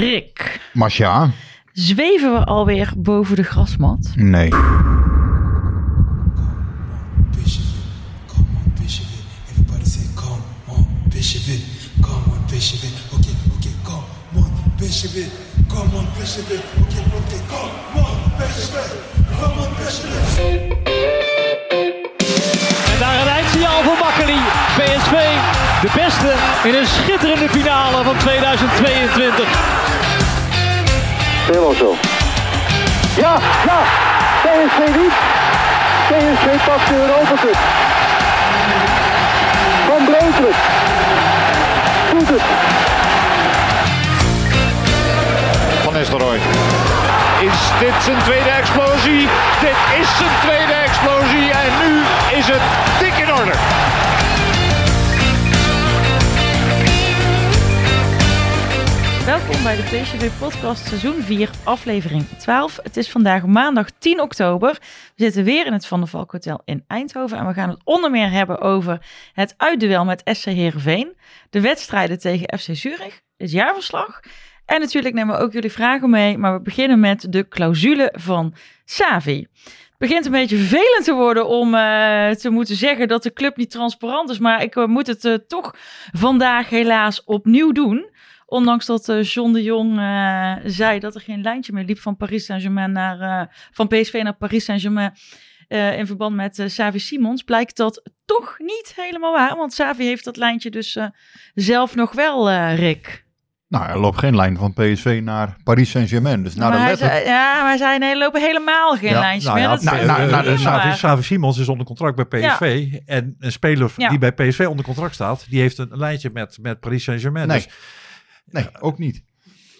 Rick, Masha? zweven we alweer boven de grasmat? Nee. En daar een eindsignaal voor Makkeli. PSV, de beste in een schitterende finale van 2022. Helemaal zo. Ja, ja. PSV niet. PSV pakt de Europa Cup. Van Breukelen. Doet het. Van Nistelrooy. Is dit zijn tweede explosie? Dit is zijn tweede explosie en nu is het dik in orde. Welkom bij de PSV Podcast seizoen 4, aflevering 12. Het is vandaag maandag 10 oktober. We zitten weer in het Van der Valk Hotel in Eindhoven en we gaan het onder meer hebben over het uitduel met SC Heerenveen, de wedstrijden tegen FC Zurich, het jaarverslag en natuurlijk nemen we ook jullie vragen mee, maar we beginnen met de clausule van Savi. Begint een beetje vervelend te worden om eh, te moeten zeggen dat de club niet transparant is, maar ik eh, moet het eh, toch vandaag helaas opnieuw doen. Ondanks dat eh, John de Jong eh, zei dat er geen lijntje meer liep van Paris Saint-Germain naar eh, van PSV naar Paris Saint-Germain eh, in verband met eh Xavi Simons, blijkt dat toch niet helemaal waar. Want Xavi heeft dat lijntje dus eh, zelf nog wel, eh, Rick. Nou, er loopt geen lijn van PSV naar Paris Saint-Germain. Dus naar maar de letter... zei, ja, maar nee, er lopen helemaal geen Ja, lijntjes Nou meer. ja, Dat nou, is nou, nou, Savi. Savi Simons is onder contract bij PSV. En een speler Ja. die bij PSV onder contract staat, die heeft een lijntje met, met Paris Saint-Germain. Nee. Dus, Nee, ook niet.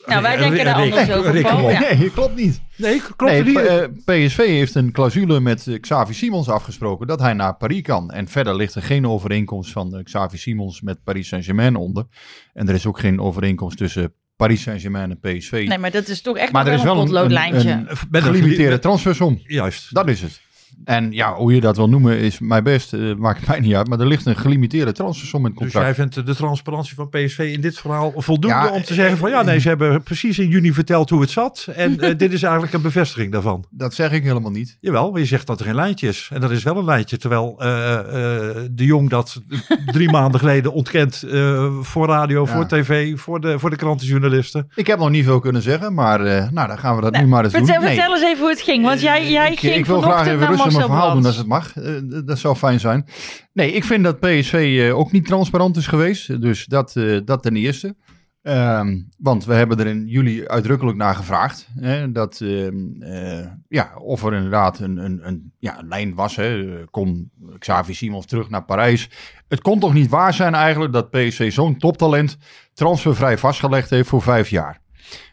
Nou, wij denken daar Rick- anders over. Rick, Paul. Ja. Nee, klopt niet. nee, klopt nee, niet. Eh, PSV heeft een clausule met eh, Xavi Simons afgesproken dat hij naar Paris kan. En verder ligt er geen overeenkomst van eh, Xavi Simons met Paris Saint-Germain onder. En er is ook geen overeenkomst tussen Paris Saint-Germain en PSV. Nee, maar dat is toch echt maar er nog is wel een een, een, potloodlijntje. een Met een gelimiteerde geli- transfersom. Juist. Dat is het. En ja, hoe je dat wil noemen is mij best, eh, maakt mij niet uit. Maar er ligt een gelimiteerde transfersom in het Dus contract. jij vindt de transparantie van PSV in dit verhaal voldoende Ja, om te zeggen van ja, nee, ze hebben precies in juni verteld hoe het zat. En eh, dit is eigenlijk een bevestiging daarvan. Dat zeg ik helemaal niet. Jawel, maar je zegt dat er geen lijntje is. En dat is wel een lijntje. Terwijl eh, eh, de Jong dat drie maanden geleden ontkent eh, voor radio, Ja. voor tv, voor de, voor de krantenjournalisten. Ik heb nog niet veel kunnen zeggen, maar eh, nou, dan gaan we dat Nou, nu maar eens vertel, doen. Nee. vertel eens even hoe het ging. Want jij, jij ik, ging ik wil graag vanochtend even mijn verhaal doen als het mag. Eh, dat zou fijn zijn. Nee, ik vind dat PSV eh, ook niet transparant is geweest. Dus dat, eh, dat ten eerste. Ehm, want we hebben er in juli uitdrukkelijk naar gevraagd. Hè, dat, ehm, eh, ja, of er inderdaad een, een, een, ja, een lijn was. Hè. Kon Xavi Simons terug naar Parijs. Het kon toch niet waar zijn eigenlijk dat PSV zo'n toptalent transfervrij vastgelegd heeft voor vijf jaar.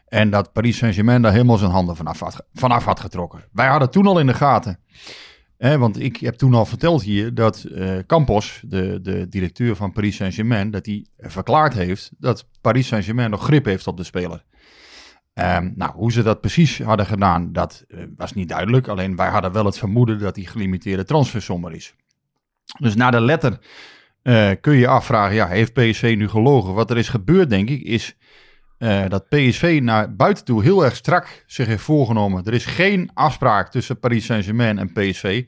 En dat Paris Saint-Germain daar helemaal zijn handen vanaf had, vanaf had getrokken. Wij hadden toen al in de gaten. Want ik heb toen al verteld hier dat eh, Campos, de, de directeur van Paris Saint-Germain, dat hij verklaard heeft dat Paris Saint-Germain nog grip heeft op de speler. Ehm, nou, hoe ze dat precies hadden gedaan, dat eh, was niet duidelijk. Alleen wij hadden wel het vermoeden dat die gelimiteerde transfersommer is. Dus naar de letter eh, kun je je afvragen, ja, heeft PSV nu gelogen? Wat er is gebeurd, denk ik, is eh, dat PSV naar buiten toe heel erg strak zich heeft voorgenomen. Er is geen afspraak tussen Paris Saint-Germain en PSV.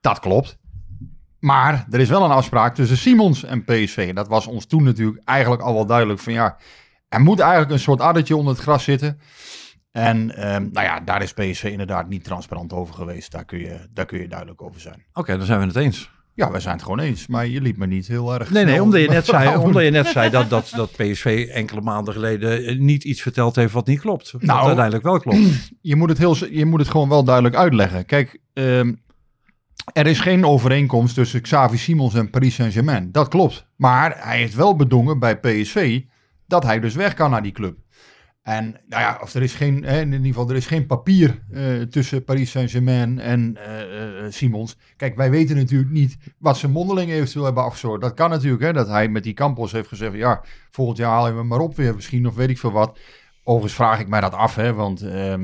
Dat klopt. Maar er is wel een afspraak tussen Simons en PSV. Dat was ons toen natuurlijk eigenlijk al wel duidelijk van ja, er moet eigenlijk een soort addertje onder het gras zitten. En ehm, nou ja, daar is PSV inderdaad niet transparant over geweest. Daar kun je, daar kun je duidelijk over zijn. Oké, dan zijn we het eens. Ja, wij zijn het gewoon eens. Maar je liet me niet heel erg. Nee, nee, omdat je net zei, omdat je net zei dat, dat, dat PSV enkele maanden geleden eh, niet iets verteld heeft wat niet klopt. Wat Nou, uiteindelijk wel klopt. je moet het, heel, je moet het gewoon wel duidelijk uitleggen. Kijk, ehm, er is geen overeenkomst tussen Xavi Simons en Paris Saint-Germain. Dat klopt. Maar hij heeft wel bedongen bij PSV dat hij dus weg kan naar die club. En nou ja, of er is geen, in ieder geval, er is geen papier eh, tussen Paris Saint-Germain en eh, eh, Simons. Kijk, wij weten natuurlijk niet wat ze mondeling eventueel hebben afgezorgd. Dat kan natuurlijk, hè, dat hij met die Campos heeft gezegd, ja, volgend jaar halen we maar op weer misschien, of weet ik veel wat. Overigens vraag ik mij dat af, hè, want eh,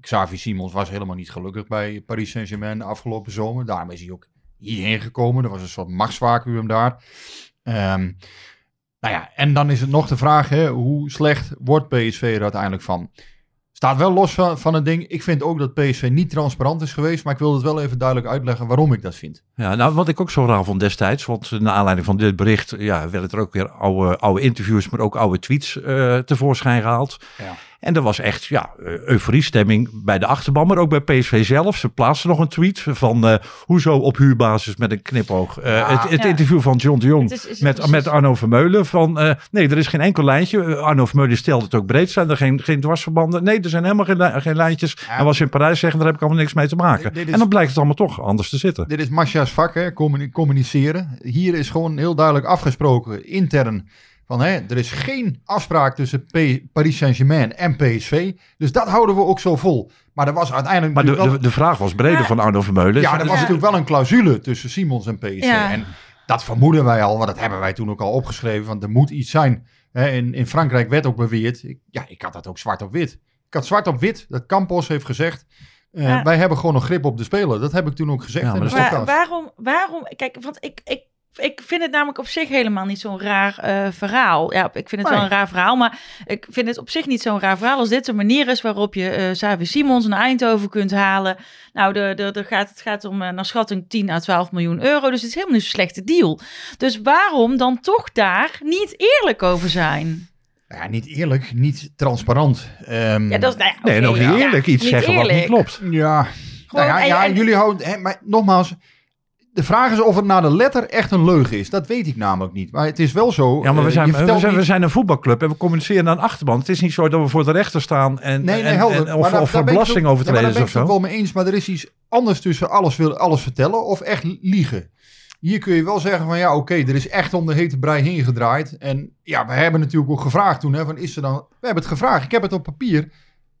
Xavi Simons was helemaal niet gelukkig bij Paris Saint-Germain de afgelopen zomer. Daarom is hij ook hierheen gekomen. Er was een soort machtsvacuum daar. Ehm, Nou ja, en dan is het nog de vraag, hè, hoe slecht wordt PSV er uiteindelijk van? Staat wel los van, van het ding. Ik vind ook dat PSV niet transparant is geweest, maar ik wil het wel even duidelijk uitleggen waarom ik dat vind. Ja, nou, wat ik ook zo raar vond destijds, want naar aanleiding van dit bericht ja, werden er ook weer oude, oude interviews, maar ook oude tweets eh, tevoorschijn gehaald. Ja. En er was echt ja, eh, euforiestemming bij de achterban, maar ook bij PSV zelf. Ze plaatsten nog een tweet van eh, hoezo op huurbasis met een knipoog. Eh, Ja. het het Ja. interview van John de Jong Het is- is- met, met Arno Vermeulen van eh, nee, er is geen enkel lijntje. Arno Vermeulen stelde het ook breed. Zijn er geen, geen dwarsverbanden? Nee, er zijn helemaal geen, geen lijntjes. Ja. En was in Parijs zeggen, daar heb ik allemaal niks mee te maken. Dit- dit is- En dan blijkt het allemaal toch anders te zitten. Dit is Masha's vak, hè, communi- communiceren. Hier is gewoon heel duidelijk afgesproken, intern, van hè, er is geen afspraak tussen P- Paris Saint-Germain en PSV. Dus dat houden we ook zo vol. Maar er was uiteindelijk Maar de, de, de vraag was breder Maar- van Arno Vermeulen. ja, er was Ja. natuurlijk wel een clausule tussen Simons en PSV. Ja. En dat vermoeden wij al, want dat hebben wij toen ook al opgeschreven, want er moet iets zijn. Hè, in, in Frankrijk werd ook beweerd, ik, ja, ik had dat ook zwart op wit. Ik had zwart op wit, dat Campos heeft gezegd, eh, Ja. wij hebben gewoon nog grip op de speler. Dat heb ik toen ook gezegd Ja, in maar de podcast. waarom, waarom, kijk, want ik, ik, ik vind het namelijk op zich helemaal niet zo'n raar eh, verhaal. Ja, ik vind het wel een raar verhaal, maar ik vind het op zich niet zo'n raar verhaal als dit de manier is waarop je eh Xavi Simons naar Eindhoven kunt halen. Nou, de, de, de gaat, het gaat om eh, naar schatting 10 à 12 miljoen euro, dus het is helemaal niet zo'n slechte deal. Dus waarom dan toch daar niet eerlijk over zijn? Ja, niet eerlijk, niet transparant. Ehm, Ja, dat is, nou ja, Nee, ook niet ja, eerlijk iets niet zeggen wat niet klopt. Ja, Gewoon, nou ja, en- ja en- jullie houden... Hè, maar nogmaals, de vraag is of het naar de letter echt een leugen is. Dat weet ik namelijk niet. Maar het is wel zo... Ja, maar we eh, zijn, we, zijn, we niet- zijn een voetbalclub en we communiceren aan de achterban. Het is niet zo dat we voor de rechter staan en, Nee, nee, en, helder. en- of, daar- of voor ook- belastingovertreders ja, daar ben ik het wel mee eens, maar er is iets anders tussen alles, wil, alles vertellen of echt liegen. Hier kun je wel zeggen van ja, oké, er is echt om de hete brei heen gedraaid. En ja, we hebben natuurlijk ook gevraagd toen, hè, van is er dan... We hebben het gevraagd, ik heb het op papier.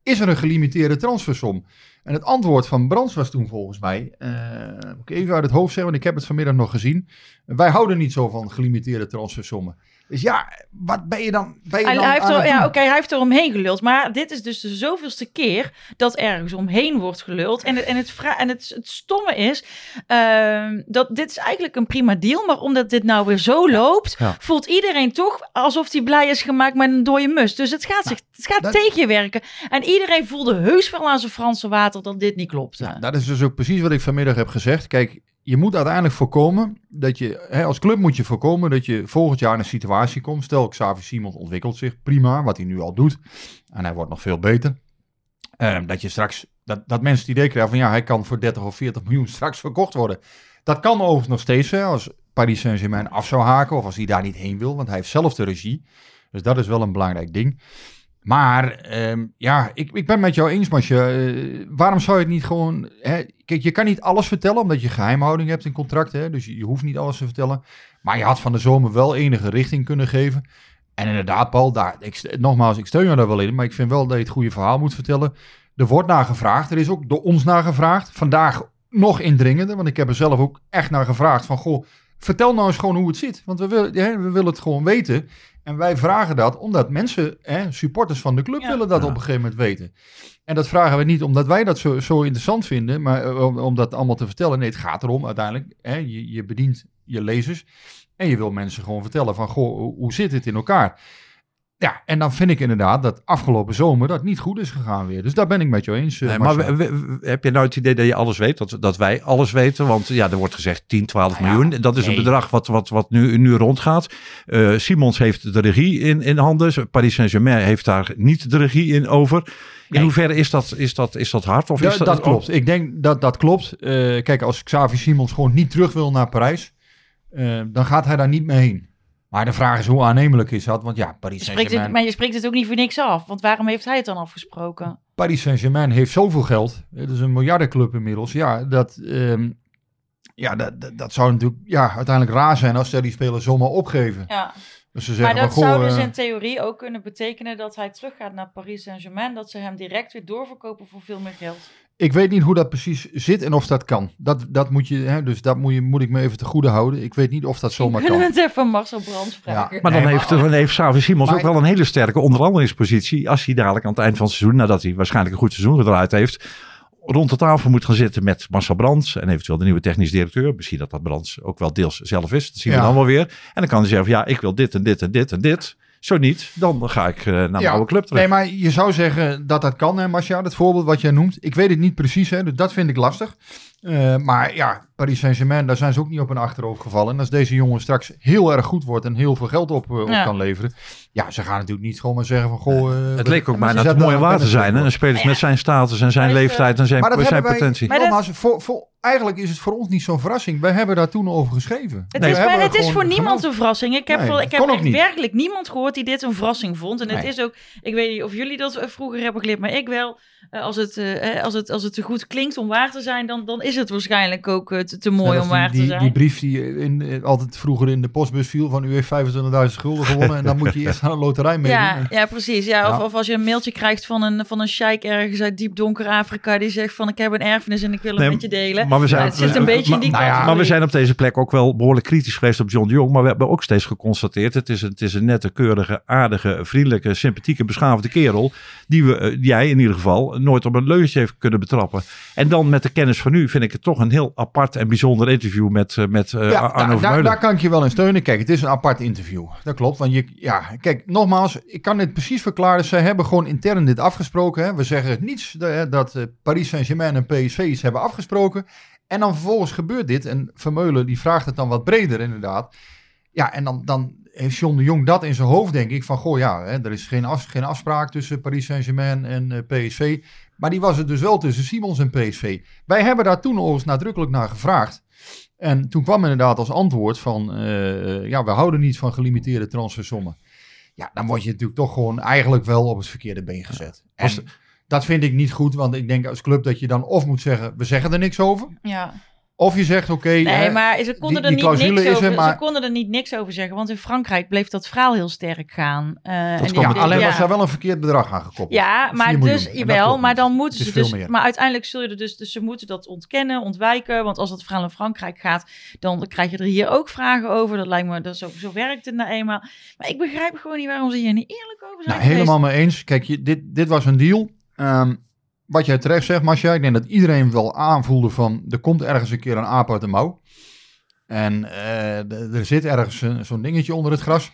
Is er een gelimiteerde transfersom? En het antwoord van Brands was toen volgens mij, eh, moet ik even uit het hoofd zeggen, want ik heb het vanmiddag nog gezien. Wij houden niet zo van gelimiteerde transfersommen. Dus ja, wat ben je dan, ben je Hij, dan hij heeft er, ja, oké, hij heeft er omheen geluld. Maar dit is dus de zoveelste keer dat ergens omheen wordt geluld. En het, en het, en het, het stomme is, ehm, dat dit is eigenlijk een prima deal. Maar omdat dit nou weer zo loopt, Ja. voelt iedereen toch alsof hij blij is gemaakt met een dode mus. Dus het gaat, zich, het gaat dat- tegen je werken. En iedereen voelde heus wel aan zijn Franse water dat dit niet klopte. Ja, dat is dus ook precies wat ik vanmiddag heb gezegd. Kijk, je moet uiteindelijk voorkomen dat je, hè, als club moet je voorkomen dat je volgend jaar in een situatie komt. Stel, Xavi Simons ontwikkelt zich prima, wat hij nu al doet. En hij wordt nog veel beter. Eh, dat je straks, dat, dat mensen het idee krijgen van ja, hij kan voor 30 of 40 miljoen straks verkocht worden. Dat kan overigens nog steeds zijn als Paris Saint-Germain af zou haken of als hij daar niet heen wil, want hij heeft zelf de regie. Dus dat is wel een belangrijk ding. Maar ehm, ja, ik, ik ben met jou eens, Masje. Eh, waarom zou je het niet gewoon... Hè? Kijk, je kan niet alles vertellen, omdat je geheimhouding hebt in contracten. Dus je, hoeft niet alles te vertellen. Maar je had van de zomer wel enige richting kunnen geven. En inderdaad, Paul, daar, ik, nogmaals, ik steun je daar wel in. Maar ik vind wel dat je het goede verhaal moet vertellen. Er wordt naar gevraagd. Er is ook door ons naar gevraagd. Vandaag nog indringender, want ik heb er zelf ook echt naar gevraagd. Van, goh, vertel nou eens gewoon hoe het zit. Want we willen, we willen het gewoon weten. En wij vragen dat omdat mensen, hè, supporters van de club, Ja. willen dat Ja. op een gegeven moment weten. En dat vragen we niet omdat wij dat zo, zo interessant vinden, maar eh, om, om dat allemaal te vertellen. Nee, het gaat erom uiteindelijk. Hè, je, je bedient je lezers en je wil mensen gewoon vertellen van, goh, hoe, hoe zit het in elkaar? Ja, en dan vind ik inderdaad dat afgelopen zomer dat niet goed is gegaan weer. Dus daar ben ik met jou eens. eh, Nee, maar we- we- heb je nou het idee dat je alles weet? Dat, dat wij alles weten? Want ja, er wordt gezegd 10, 12 Nou ja, miljoen. Dat is nee. een bedrag wat, wat, wat nu, nu rondgaat. Eh, Simons heeft de regie in, in handen. Paris Saint-Germain heeft daar niet de regie in over. In Nee. hoeverre is dat, is, dat, is dat hard? Of Ja, is dat, dat, klopt. Ik denk dat dat klopt. Eh, kijk, als Xavi Simons gewoon niet terug wil naar Parijs, dan gaat hij daar niet mee heen. Maar de vraag is hoe aannemelijk is dat? Want ja, Paris Saint-Germain maar je spreekt het ook niet voor niks af. Want waarom heeft hij het dan afgesproken? Paris Saint-Germain heeft zoveel geld. Het is een miljardenclub inmiddels. Ja, dat, ehm, ja, dat, dat, dat zou natuurlijk ja, uiteindelijk raar zijn als ze die spelers zomaar opgeven. Ja. Dus ze Maar zeggen dat van, goh, zou dus eh, in theorie ook kunnen betekenen dat hij teruggaat naar Paris Saint-Germain. Dat ze hem direct weer doorverkopen voor veel meer geld. Ik weet niet hoe dat precies zit en of dat kan. Dat, dat moet je, hè, dus dat moet, je, moet ik me even te goede houden. Ik weet niet of dat zomaar Kunnen we kan. het even Marcel Brands vragen? Maar dan Nee, heeft, maar- dan heeft Xavi Simons Maar- ook wel een hele sterke onderhandelingspositie. Als hij dadelijk aan het eind van het seizoen, nadat hij waarschijnlijk een goed seizoen gedraaid heeft, rond de tafel moet gaan zitten met Marcel Brands en eventueel de nieuwe technisch directeur. Misschien dat dat Brands ook wel deels zelf is. Dat zien we Ja. dan wel weer. En dan kan hij zeggen van ja, ik wil dit en dit en dit en dit. Zo niet, dan ga ik eh, naar mijn Ja, oude club terug. Nee, maar je zou zeggen dat dat kan, hè, Marcia, dat voorbeeld wat jij noemt. Ik weet het niet precies, hè, dus dat vind ik lastig. Eh, maar ja, Paris Saint-Germain, daar zijn ze ook niet op hun achterhoofd gevallen. En als deze jongen straks heel erg goed wordt en heel veel geld op, eh, op Ja. kan leveren. Ja, ze gaan natuurlijk niet gewoon maar zeggen van, goh... eh, het leek ook bijna zetten te mooi om daar waar te een zijn. Hè? Een speler Ja. met zijn status en zijn leeftijd en zijn, Maar dat zijn wij- potentie. Maar dat- Nogmaals, voor, voor, eigenlijk is het voor ons niet zo'n verrassing. Wij hebben daar toen over geschreven. Het is, maar het is voor niemand een verrassing. Ik heb, Nee, ik dat heb echt niet. werkelijk niemand gehoord die dit een verrassing vond. En het is ook, ik weet niet of jullie dat vroeger hebben geleerd, maar ik wel. Eh, als, het, eh, als, het, als het te goed klinkt om waar te zijn, dan, dan is het waarschijnlijk ook eh, te, te mooi om waar die, te die, zijn. die brief die in, in- altijd vroeger in de postbus viel van u heeft 25.000 gulden gewonnen en dan moet je eerst aan een loterij meedoen. ja, ja, precies. Ja, Of, Ja. of als je een mailtje krijgt van een, van een sheik ergens uit diep donker Afrika die zegt van ik heb een erfenis en ik wil het Nee, met je delen. maar we zijn- Ja, het zit een we- beetje in die maar- nou ja, categorie. Maar we zijn op deze plek ook wel behoorlijk kritisch geweest op John de Jong. Maar we hebben ook steeds geconstateerd: het is een, het is een nette, keurige, aardige, vriendelijke, sympathieke, beschaafde kerel. Die we, jij in ieder geval, nooit op een leuntje heeft kunnen betrappen. En dan met de kennis van nu vind ik het toch een heel apart en bijzonder interview met, eh, met eh, Arno daar, daar, Vermeulen. daar kan ik je wel in steunen. Kijk, het is een apart interview. Dat klopt. Want je, ja, kijk, nogmaals, ik kan dit precies verklaren. Zij hebben gewoon intern dit afgesproken. Hè. We zeggen niets eh, dat Paris Saint-Germain en PSV iets hebben afgesproken. En dan vervolgens gebeurt dit. En Vermeulen die vraagt het dan wat breder inderdaad. Ja, en dan, dan heeft John de Jong dat in zijn hoofd, denk ik. Van, goh, ja, hè, er is geen, af, geen afspraak tussen Paris Saint-Germain en eh, PSV. Maar die was het dus wel tussen Simons en PSV. Wij hebben daar toen overigens nadrukkelijk naar gevraagd. En toen kwam inderdaad als antwoord van, eh, ja, we houden niet van gelimiteerde transfersommen. Ja, dan word je natuurlijk toch gewoon eigenlijk wel op het verkeerde been gezet. En dat vind ik niet goed, want ik denk als club dat je dan of moet zeggen, we zeggen er niks over. Ja. Of je zegt, oké, Nee, hè, maar ze konden, die er niet niks er, over, maar- ze konden er niet niks over zeggen. Want in Frankrijk bleef dat verhaal heel sterk gaan. En die- ja, alleen ja. was daar wel een verkeerd bedrag aan gekoppeld. Ja, 4 maar dus, dat jawel, maar dan moeten ze dus, meer. maar uiteindelijk zul je er dus, dus ze moeten dat ontkennen, ontwijken, want als het verhaal in Frankrijk gaat, dan krijg je er hier ook vragen over. Dat lijkt me, dat zo, zo werkt het nou eenmaal. Maar ik begrijp gewoon niet waarom ze hier niet eerlijk over zijn Nou, helemaal mee eens. Kijk, je, dit, dit was een deal. Ehm, wat jij terecht zegt, Marcia, ik denk dat iedereen wel aanvoelde van, er komt ergens een keer een aap uit de mouw. En eh, er zit ergens zo'n dingetje onder het gras.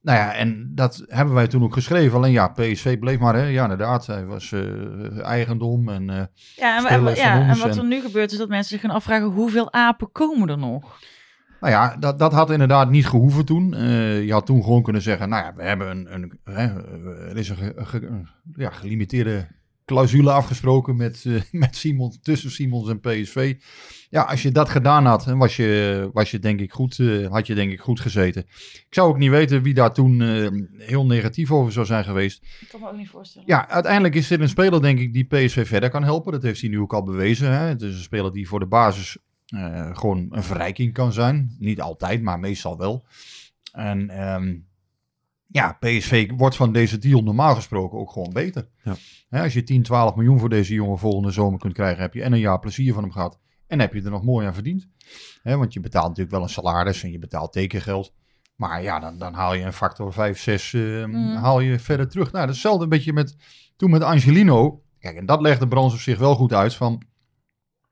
Nou ja, en dat hebben wij toen ook geschreven. Alleen ja, PSV bleef maar, hè. Ja, inderdaad, hij was eh, eigendom en... eh, Ja, en, ja, wat er nu gebeurt is dat mensen zich gaan afvragen hoeveel apen komen er nog? Nou ja, dat, dat had inderdaad niet gehoeven toen. Je had toen gewoon kunnen zeggen, nou ja, we hebben een, een hè, er is een, ge- een ge- een, ja, gelimiteerde clausule afgesproken met, eh, met Simons, tussen Simons en PSV. Ja, als je dat gedaan had, was je, was je denk ik goed, eh, had je denk ik goed gezeten. Ik zou ook niet weten wie daar toen eh, heel negatief over zou zijn geweest. Ik kan me ook niet voorstellen. Ja, uiteindelijk is dit een speler, denk ik, die PSV verder kan helpen. Dat heeft hij nu ook al bewezen. Hè? Het is een speler die voor de basis gewoon een verrijking kan zijn. Niet altijd, maar meestal wel. En ehm, ja, PSV wordt van deze deal normaal gesproken ook gewoon beter. Ja. Hè, als je 10, 12 miljoen voor deze jongen volgende zomer kunt krijgen, heb je en een jaar plezier van hem gehad. En heb je er nog mooi aan verdiend. Hè, want je betaalt natuurlijk wel een salaris en je betaalt tekengeld. Maar ja, dan, dan haal je een factor 5, 6 eh, Mm. haal je verder terug. Nou, hetzelfde een beetje met toen met Angelino. Kijk, en dat legde Brands op zich wel goed uit. Van,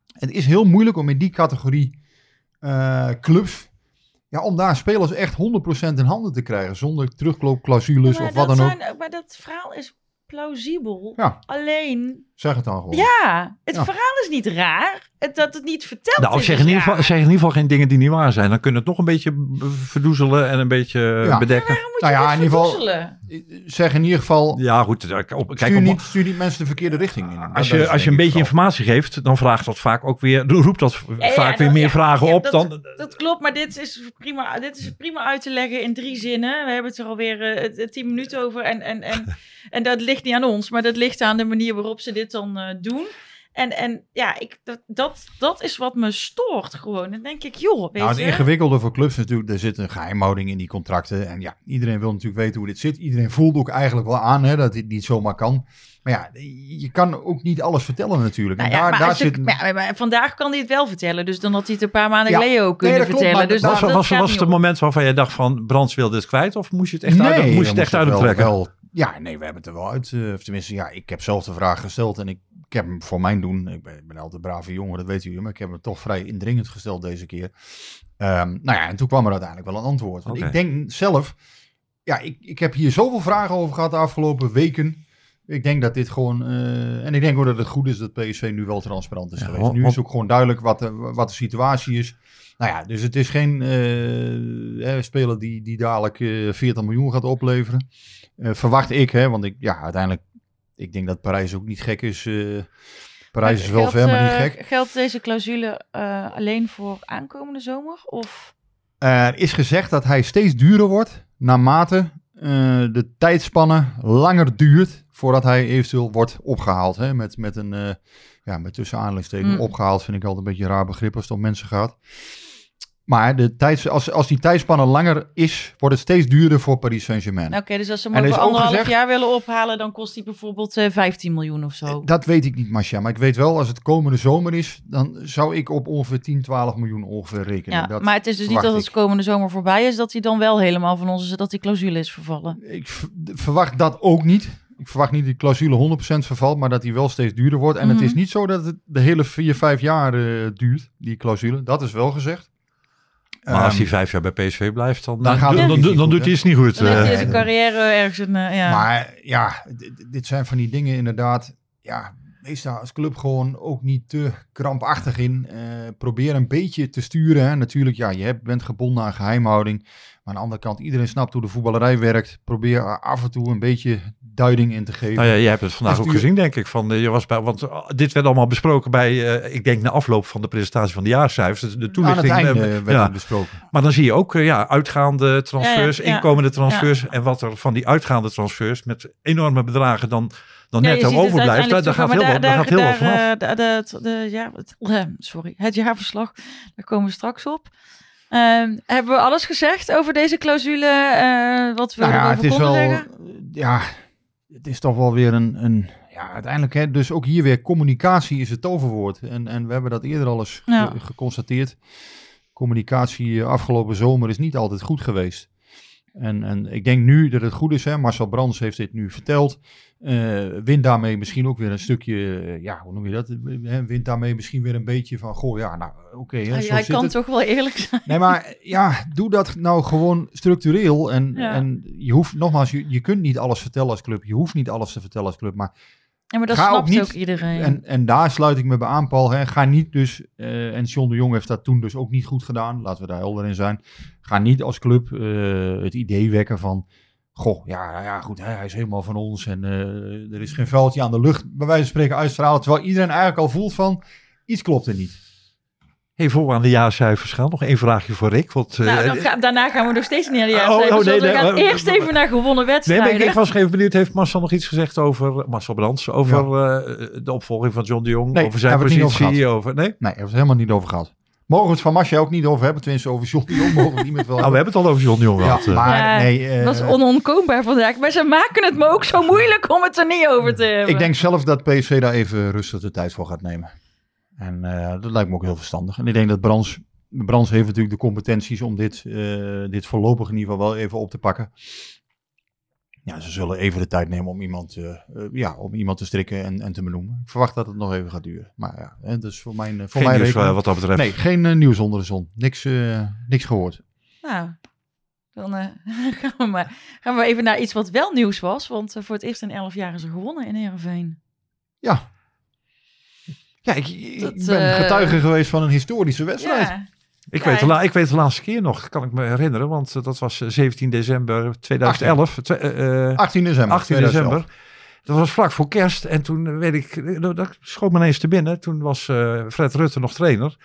het is heel moeilijk om in die categorie eh, clubs... Ja, om daar spelers echt 100% in handen te krijgen. Zonder terugloopclausules of wat dan ook. zijn- maar dat verhaal is plausibel. Ja. Alleen, Zeg het dan gewoon. ja, het Ja. verhaal is niet raar. Dat het niet verteld Nou, is, zeg in, ieder geval, zeg in ieder geval geen dingen die niet waar zijn. Dan kunnen we het nog een beetje verdoezelen en een beetje Ja. bedekken. Waarom moet Nou je ja, in ieder geval- verdoezelen? Zeg in ieder geval, Ja, goed. Kijk, op, kijk, stuur, niet, stuur niet mensen de verkeerde richting in. als je, als je een beetje informatie geeft, dan vraagt dat vaak ook weer, roept dat Ja, ja, vaak weer dat- meer ja, vragen ja, op dat- dan. Dat klopt, maar dit is prima, dit is prima uit te leggen in drie zinnen. We hebben het er alweer eh, eh, tien minuten over. En, en, en, en dat ligt niet aan ons, maar dat ligt aan de manier waarop ze dit dan eh, doen. En, en ja, ik, dat, dat, dat is wat me stoort gewoon. Dan denk ik, joh, weet Nou, het je. ingewikkelde voor clubs is natuurlijk, er zit een geheimhouding in die contracten. En ja, iedereen wil natuurlijk weten hoe dit zit. Iedereen voelt ook eigenlijk wel aan hè, dat dit niet zomaar kan. Maar ja, je kan ook niet alles vertellen natuurlijk. Nou en ja, daar, maar daar als je- zit... een- maar- maar vandaag kan hij het wel vertellen. Dus dan had hij het een paar maanden Ja. geleden ook Nee, kunnen klopt, vertellen. maar Dus dat- Was, dat, was, was het om. moment waarvan jij dacht van Brands wil dit kwijt? Of moest je het echt nee, uit, moest je het echt het wel- uittrekken? wel- ja, nee, we hebben het er wel uit. eh, of tenminste, ja, ik heb zelf de vraag gesteld en ik heb hem voor mijn doen, ik ben, ik ben altijd een brave jongen, dat weten jullie, maar ik heb hem toch vrij indringend gesteld deze keer. Ehm, nou ja, en toen kwam er uiteindelijk wel een antwoord. Want ik denk zelf, ja, ik, ik heb hier zoveel vragen over gehad de afgelopen weken. Ik denk dat dit gewoon, eh, en ik denk ook dat het goed is dat PSV nu wel transparant is Ja, geweest. Nu is ook gewoon duidelijk wat de, wat de situatie is. Nou ja, dus het is geen eh, eh, speler die, die dadelijk eh 40 miljoen gaat opleveren. Eh, verwacht ik, hè, want ik, ja, uiteindelijk, ik denk dat Parijs ook niet gek is. eh, Parijs is wel Geldt, ver, maar niet eh, gek. Geldt deze clausule eh, alleen voor aankomende zomer? Of er is gezegd dat hij steeds duurder wordt naarmate de tijdspanne langer duurt voordat hij eventueel wordt opgehaald. Hè? Met, met een, ja, met tussen aanhalingstekens Mm. opgehaald vind ik altijd een beetje een raar begrip als het om mensen gaat. Maar de tijds, als, als die tijdspanne langer is, wordt het steeds duurder voor Paris Saint-Germain. Oké, dus als ze hem er over anderhalf gezegd- jaar willen ophalen, dan kost hij bijvoorbeeld eh, 15 miljoen of zo. Dat weet ik niet, Masha. Maar ik weet wel, als het komende zomer is, dan zou ik op ongeveer 10, 12 miljoen ongeveer rekenen. ja, Dat maar het is dus niet dat het komende zomer voorbij is, dat hij dan wel helemaal van ons is, dat die clausule is vervallen. Ik verwacht dat ook niet. Ik verwacht niet dat die clausule 100% vervalt, maar dat die wel steeds duurder wordt. En Mhm. het is niet zo dat het de hele 4, 5 jaar eh, duurt, die clausule. Dat is wel gezegd. Maar als Ehm, hij vijf jaar bij PSV blijft, dan, Dan gaat het dan, niet dan, goed, dan doet hij iets niet goed. Dan heeft hij eh. zijn carrière ergens een, eh, ja. Maar ja, dit zijn van die dingen inderdaad. Ja, wees daar als club gewoon ook niet te krampachtig in. Eh, probeer een beetje te sturen. Hè. Natuurlijk, ja, je hebt, bent gebonden aan geheimhouding. Maar aan de andere kant, iedereen snapt hoe de voetballerij werkt. Probeer af en toe een beetje duiding in te geven. Nou ja, jij hebt het vandaag ook gezien, denk ik. Van, eh, je was bij, want eh, dit werd allemaal besproken bij, eh, ik denk, na afloop van de presentatie van de jaarcijfers. De, de aan het toelichting. einde eh, werd ja. het besproken. Maar dan zie je ook ja, uitgaande transfers, Ja, ja, ja. inkomende transfers. En wat er van die uitgaande transfers met enorme bedragen dan, dan Ja, net overblijft. Daar, daar gaat heel wat, daar gaat heel wat vanaf. de- de- de- ja, het, sorry, het jaarverslag, daar komen we straks op. Ehm, hebben we alles gezegd over deze clausule? eh, wat we Nou ja, het is konden wel, zeggen? ja, het is toch wel weer een, een ja, uiteindelijk, hè, dus ook hier weer communicatie is het toverwoord. En, en we hebben dat eerder al eens Ja. ge- geconstateerd. Communicatie eh, afgelopen zomer is niet altijd goed geweest. En, en ik denk nu dat het goed is, hè, Marcel Brands heeft dit nu verteld. Eh wint daarmee misschien ook weer een stukje, eh, ja, hoe noem je dat? Wint daarmee misschien weer een beetje van, goh, ja, nou, oké. hè, hij zit kan het. toch wel eerlijk zijn. Nee, maar ja, doe dat nou gewoon structureel. En, Ja. en je hoeft, nogmaals, je, je kunt niet alles vertellen als club. Je hoeft niet alles te vertellen als club. Maar, Ja, maar dat Ga ook snapt niet- ook iedereen. en, en daar sluit ik me bij aan, Paul. Hè. Ga niet dus, eh, en John de Jong heeft dat toen dus ook niet goed gedaan. Laten we daar helder in zijn. Ga niet als club eh, het idee wekken van... Goh, ja, ja, ja goed, hè, hij is helemaal van ons en eh, er is geen vuiltje aan de lucht. Bij wijze van spreken uitstralen. Terwijl iedereen eigenlijk al voelt van, iets klopt er niet. Hey, voor we aan de jaarcijfers gaan, nog één vraagje voor Rick. Want, eh, nou, dan ga- daarna gaan we nog steeds niet naar de Oh, jaarcijfers. oh, nee, want we nee, gaan oh, eerst oh, even naar gewonnen Nee, wedstrijden. maar ik, ik was even benieuwd, heeft Marcel nog iets gezegd over, Marcel Brands, over eh, de opvolging van John de Jong, Nee, over zijn hebben we het niet over positie, over, nee? Nee, daar hebben we het helemaal niet over gehad. Mogen we het van Masja ook niet over hebben. Tenminste, over John de Jong mogen we het niet met wel Nou, we hebben het al over John de Jong Ja, gehad. eh. maar Ja, nee. eh, Dat is onontkoombaar vandaag. Maar ze maken het me ook zo moeilijk om het er niet over te hebben. ik denk zelf dat PSV daar even rustig de tijd voor gaat nemen. En eh, dat lijkt me ook heel verstandig. En ik denk dat Brands, Brands heeft natuurlijk de competenties om dit, eh, dit voorlopig in ieder geval wel even op te pakken. Ja, ze zullen even de tijd nemen om iemand, eh, ja, om iemand te strikken en, en te benoemen. Ik verwacht dat het nog even gaat duren. Maar ja, hè, dus voor mijn, voor Geen mijn nieuws rekening- wat dat betreft. Nee, geen nieuws onder de zon. Niks, eh, niks gehoord. Nou, dan eh, gaan, we maar, gaan we even naar iets wat wel nieuws was. Want voor het eerst in elf jaar is er gewonnen in Heerenveen. Ja. Ja, ik, ben eh, getuige geweest van een historische wedstrijd. Ja, Ik, Ja, weet la- ik weet de laatste keer nog, kan ik me herinneren, want eh, dat was eh, 17 december 2011. Twe- eh, eh, 18 december. 18 2011. december. Dat was vlak voor kerst. En toen eh, weet ik, eh, dat schoot me ineens te binnen. Toen was eh, Fred Rutte nog trainer.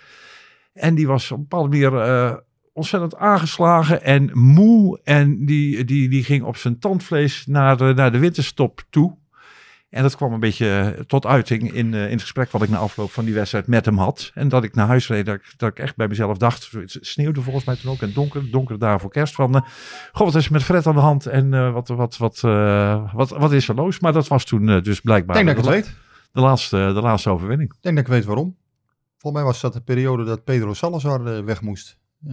En die was op een bepaalde manier eh, ontzettend aangeslagen en moe. En die, die, die ging op zijn tandvlees naar de, naar de winterstop toe. En dat kwam een beetje eh, tot uiting in, eh, in het gesprek wat ik na afloop van die wedstrijd met hem had. En dat ik naar huis reed, dat ik, dat ik echt bij mezelf dacht, het sneeuwde volgens mij toen ook en donker, donker daar voor kerst van, eh, goh, wat is er met Fred aan de hand en wat, wat, wat, wat, wat is er los? Maar dat was toen dus blijkbaar Ik denk dat ik het weet. de, laatste, de laatste overwinning. Ik denk dat ik weet waarom. Volgens mij was dat de periode dat Pedro Salazar weg moest. Uh,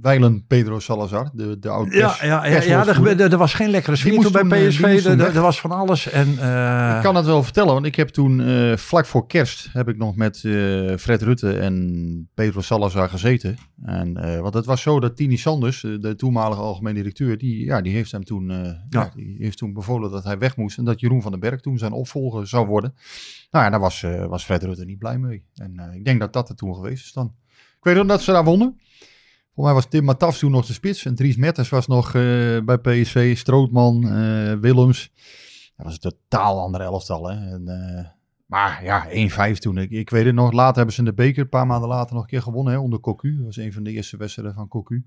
Weilen Pedro Salazar, de, de oude Ja, ja, ja, ja er, was geen lekkere sfeer bij eh, PSV. Er- was van alles. En, eh, Ik kan het wel vertellen, want ik heb toen eh, vlak voor kerst heb ik nog met eh, Fred Rutte en Pedro Salazar gezeten. En, eh, want het was zo dat Tini Sanders, eh, de toenmalige algemeen directeur, die, ja, die heeft hem toen, eh, ja. die heeft toen bevolen dat hij weg moest en dat Jeroen van den Berg toen zijn opvolger zou worden. Nou ja, daar was, eh, was Fred Rutte niet blij mee. En eh, ik denk dat dat er toen geweest is dan. Ik weet ook dat ze daar wonnen. Volgens mij was Tim Matafs toen nog de spits. En Dries Mertens was nog eh, bij PSV. Strootman, eh, Willems. Dat was een totaal ander elftal. Hè? En, eh, maar ja, 1-5 toen. Ik, ik weet het nog. Later hebben ze in de beker een paar maanden later nog een keer gewonnen. Hè, onder Cocu. Dat was een van de eerste wedstrijden van Cocu.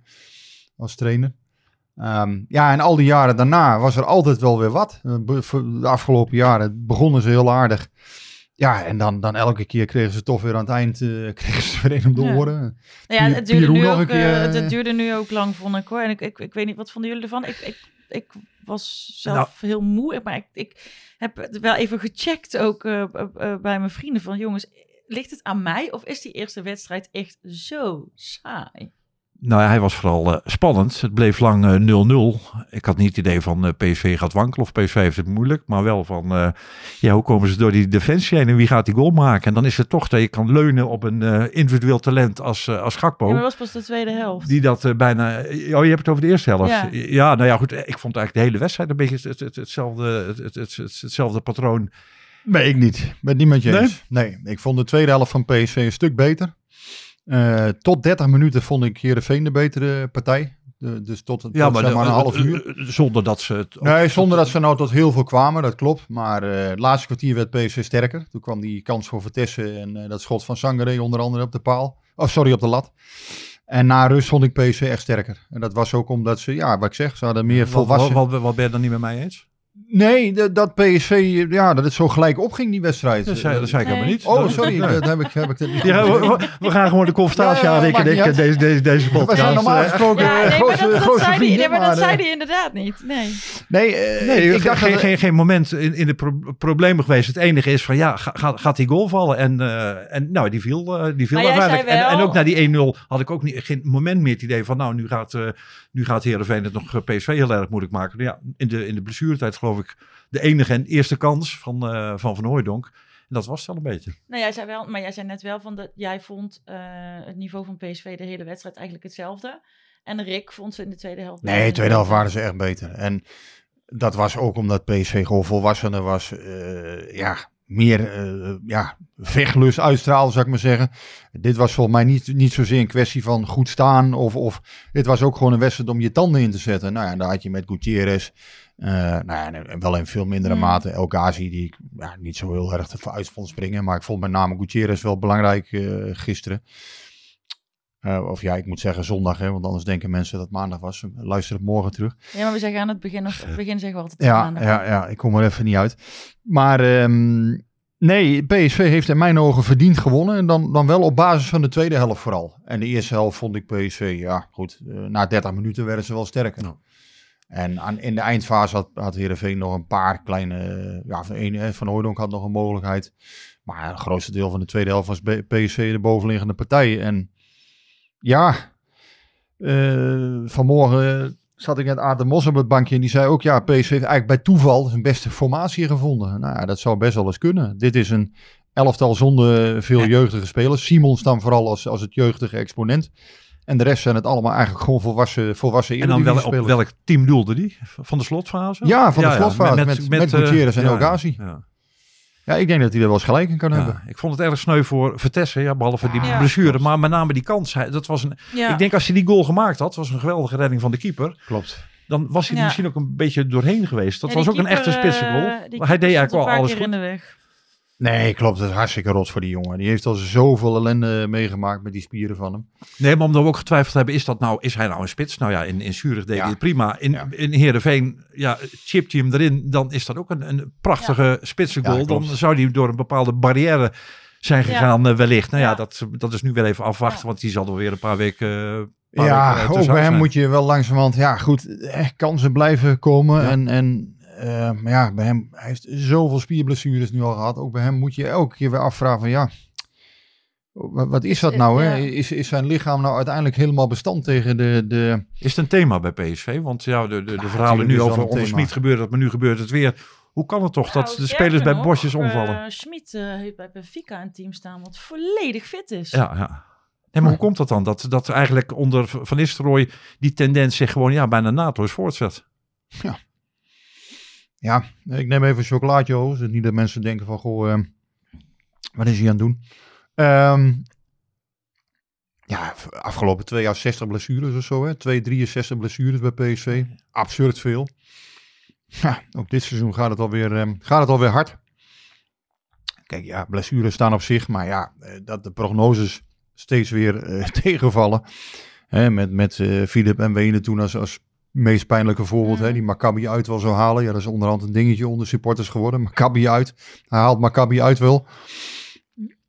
Als trainer. Ehm, ja, en al die jaren daarna was er altijd wel weer wat. Voor De afgelopen jaren begonnen ze heel aardig. Ja, en dan, dan elke keer kregen ze toch weer aan het eind eh, kregen ze weer een om de Ja. oren. Nou ja, het duurde, nu nog ook, een keer, eh, eh, het duurde nu ook lang, vond ik hoor. En ik, ik, ik weet niet, wat vonden jullie ervan? Ik, ik, ik was zelf heel moe, maar ik, ik heb het wel even gecheckt ook eh, eh, eh, bij mijn vrienden van... Jongens, ligt het aan mij of is die eerste wedstrijd echt zo saai? Nou ja, hij was vooral eh, spannend. Het bleef lang eh, 0-0. Ik had niet het idee van eh, PSV gaat wankelen of PSV heeft het moeilijk. Maar wel van, eh, ja, hoe komen ze door die defensie heen en wie gaat die goal maken? En dan is het toch dat je kan leunen op een eh, individueel talent als, eh, als Gakpo. Ja, maar dat was pas de tweede helft. Die dat eh, bijna... Oh, je hebt het over de eerste helft. Ja. Ja, nou ja, goed. Ik vond eigenlijk de hele wedstrijd een beetje het, het, hetzelfde, het, het, het, het- hetzelfde patroon. Nee, ik niet. Met je Nee? eens. Nee, ik vond de tweede helft van PSV een stuk beter. Eh, tot 30 minuten vond ik Heerenveen de betere partij. De, dus tot, tot zeg maar, de- een half eh, uur. eh, Zonder dat ze het... Nee, zonder dat ze nou tot heel veel kwamen, dat klopt. Maar eh, het laatste kwartier werd PSV sterker. Toen kwam die kans voor Vertessen en eh, dat schot van Sangare onder andere op de paal. Oh, sorry, op de lat. En na rust vond ik PSV echt sterker. En dat was ook omdat ze, ja, wat ik zeg, ze hadden meer Wat, volwassen... wat, wat, wat ben je dan niet met mij eens? Nee, dat, dat PSV, ja, dat het zo gelijk opging, die wedstrijd. Dat zei, dat zei ik Nee. helemaal niet. Oh, sorry, Nee. dat heb ik, heb ik het niet Ja, we, we- we gaan gewoon de confrontatie Ja, ja, aan, ik, deze, deze, deze We podcast. zijn normaal Eh, gesproken Ja, eh, nee, maar dat, zei, die, nee, maar dat maar, zei eh, hij inderdaad niet. Nee. Nee, eh, Nee, ik, ik dacht geen, dat- geen, geen moment in, in de pro- problemen geweest. Het enige is van ja, ga- gaat, gaat die goal vallen? En, eh, en nou, die viel, eh, die viel Maar jij uiteindelijk. zei En, wel- en ook na die 1-0 had ik ook niet, geen moment meer het idee van nou, nu gaat, eh nu gaat Heerenveen het nog eh, PSV heel erg moeilijk maken. Nou Ja, in de, in de blessuretijd geloof ik de enige en eerste kans van eh, Van, van Hooijdonk. En dat was het wel een beetje. Nou, jij zei wel, maar jij zei net wel van dat jij vond eh, het niveau van PSV de hele wedstrijd eigenlijk hetzelfde. En Rick vond ze in de tweede helft. Nee, de tweede helft waren ze echt beter. En dat was ook omdat PSV gewoon volwassener was. eh, ja, meer eh, ja, vechtlust uitstraalde, zou ik maar zeggen. Dit was volgens mij niet, niet zozeer een kwestie van goed staan. Of, of dit was ook gewoon een wedstrijd om je tanden in te zetten. Nou ja, daar had je met Gutierrez. eh, nou ja, wel in veel mindere Mm. mate El Ghazi, die ik ja, niet zo heel erg te uit vond springen. Maar ik vond met name Gutierrez wel belangrijk eh, gisteren. Eh, of ja, ik moet zeggen zondag, hè, want anders denken mensen dat het maandag was. Luister het morgen terug. Ja, maar we zeggen aan het begin, of, het begin zeggen we altijd Ja, maandag. ja, ja, ik kom er even niet uit. Maar ehm, nee, PSV heeft in mijn ogen verdiend gewonnen. En dan, dan wel op basis van de tweede helft vooral. En de eerste helft vond ik PSV, ja goed, eh, na 30 minuten werden ze wel sterker. En aan, in de eindfase had, had Heerenveen nog een paar kleine... eh, Ja, van, een, eh, van Hooydonk had nog een mogelijkheid. Maar het grootste deel van de tweede helft was PSV de bovenliggende partij. En ja, eh, vanmorgen zat ik net Aad Mos op het bankje en die zei ook, ja, PSV heeft eigenlijk bij toeval zijn beste formatie gevonden. Nou ja, dat zou best wel eens kunnen. Dit is een elftal zonder veel jeugdige spelers. Simons dan vooral als, als het jeugdige exponent. En de rest zijn het allemaal eigenlijk gewoon volwassen, volwassen En dan wel, op welk team doelde die? Van de slotfase? Ja, van de slotfase, met- met eh, Gutierrez en ja, El Ghazi. ja. Ja, ik denk dat hij er wel eens gelijk in kan Ja, hebben. ik vond het erg sneu voor Vertessen, ja, behalve die Ja. blessure. Maar met name die kans. Dat was een, Ja. Ik denk als hij die goal gemaakt had, was een geweldige redding van de keeper. Klopt. Dan was hij er Ja. misschien ook een beetje doorheen geweest. Dat Ja, was ook een echte eh, spitsengoal. Maar hij deed eigenlijk wel alles goed. Nee, klopt. Het is hartstikke rots voor die jongen. Die heeft al zoveel ellende meegemaakt met die spieren van hem. Nee, maar omdat we ook getwijfeld hebben, is, dat nou, is hij nou een spits? Nou ja, in, in Zurich deed Ja. hij het prima. In, Ja. in Heerenveen, ja, chipt hij hem erin, dan is dat ook een, een prachtige spitsengoal. Ja, dan zou hij door een bepaalde barrière zijn gegaan eh, wellicht. Nou ja, Ja. dat, dat is nu wel even afwachten, Ja. want die zal er weer een paar weken... eh, paar Ja, weken, eh, ook bij hem zijn. moet je wel langzamerhand, ja goed, echt kansen blijven komen. Ja. En, en eh, maar ja, bij hem, hij heeft zoveel spierblessures nu al gehad. Ook bij hem moet je elke keer weer afvragen van ja, Wat, wat is dat nou? Hè? Is, is zijn lichaam nou uiteindelijk helemaal bestand tegen de... de... Is het een thema bij PSV? Want ja, de, de, verhalen nu dat over onder. Smit gebeurt het, maar nu gebeurt het weer. Hoe kan het toch dat Nou, de spelers bij bosjes eh, omvallen? Schmid eh, heeft bij Benfica een team staan wat volledig fit is. Ja, ja. Nee, maar hoe komt dat dan? Dat, dat eigenlijk onder Van Nistelrooy die tendens zich gewoon ja, bijna naadloos voortzet. Ja, ik neem even een chocolaatje hoor. Zodat niet dat mensen denken van, goh, ehm, wat is hij aan het doen? Ehm, ja, afgelopen twee jaar 60 blessures of zo. Hè? Twee, 63 blessures bij PSV. Absurd veel. Ja, ook dit seizoen gaat het alweer, ehm, gaat het alweer hard. Kijk, ja, blessures staan op zich. Maar ja, eh, dat de prognoses steeds weer eh, tegenvallen. Hè, met met eh Philip en Wene toen als, als meest pijnlijke voorbeeld. Hè, die Maccabi uit wel zou halen. Ja, dat is onderhand een dingetje onder supporters geworden. Maccabi uit. Hij haalt Maccabi uit wel.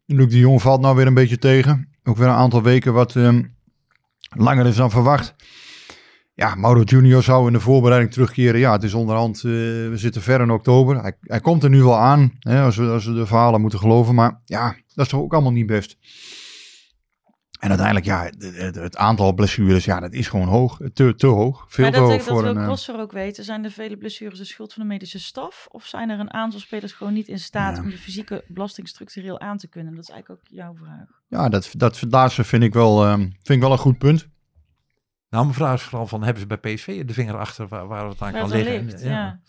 Luc de Jong valt nou weer een beetje tegen. Ook weer een aantal weken wat ehm, langer is dan verwacht. Ja, Mauro Junior zou in de voorbereiding terugkeren. Ja, het is onderhand, eh, we zitten ver in oktober. Hij, hij komt er nu wel aan, hè, als, we, als we de verhalen moeten geloven. Maar ja, dat is toch ook allemaal niet best. En uiteindelijk, ja, het, het- het aantal blessures, ja, dat is gewoon hoog. Te, te hoog. Veel Maar te dat, hoog dat voor wil een... eh, Grosser ook weten. Zijn de vele blessures de schuld van de medische staf? Of zijn er een aantal spelers gewoon niet in staat Ja. om de fysieke belasting structureel aan te kunnen? Dat is eigenlijk ook jouw vraag. Ja, dat, dat laatste vind ik, wel, ehm, vind ik wel een goed punt. Nou, mijn vraag is vooral van, hebben ze bij PSV de vinger achter waar, waar het aan Waar kan liggen? ja.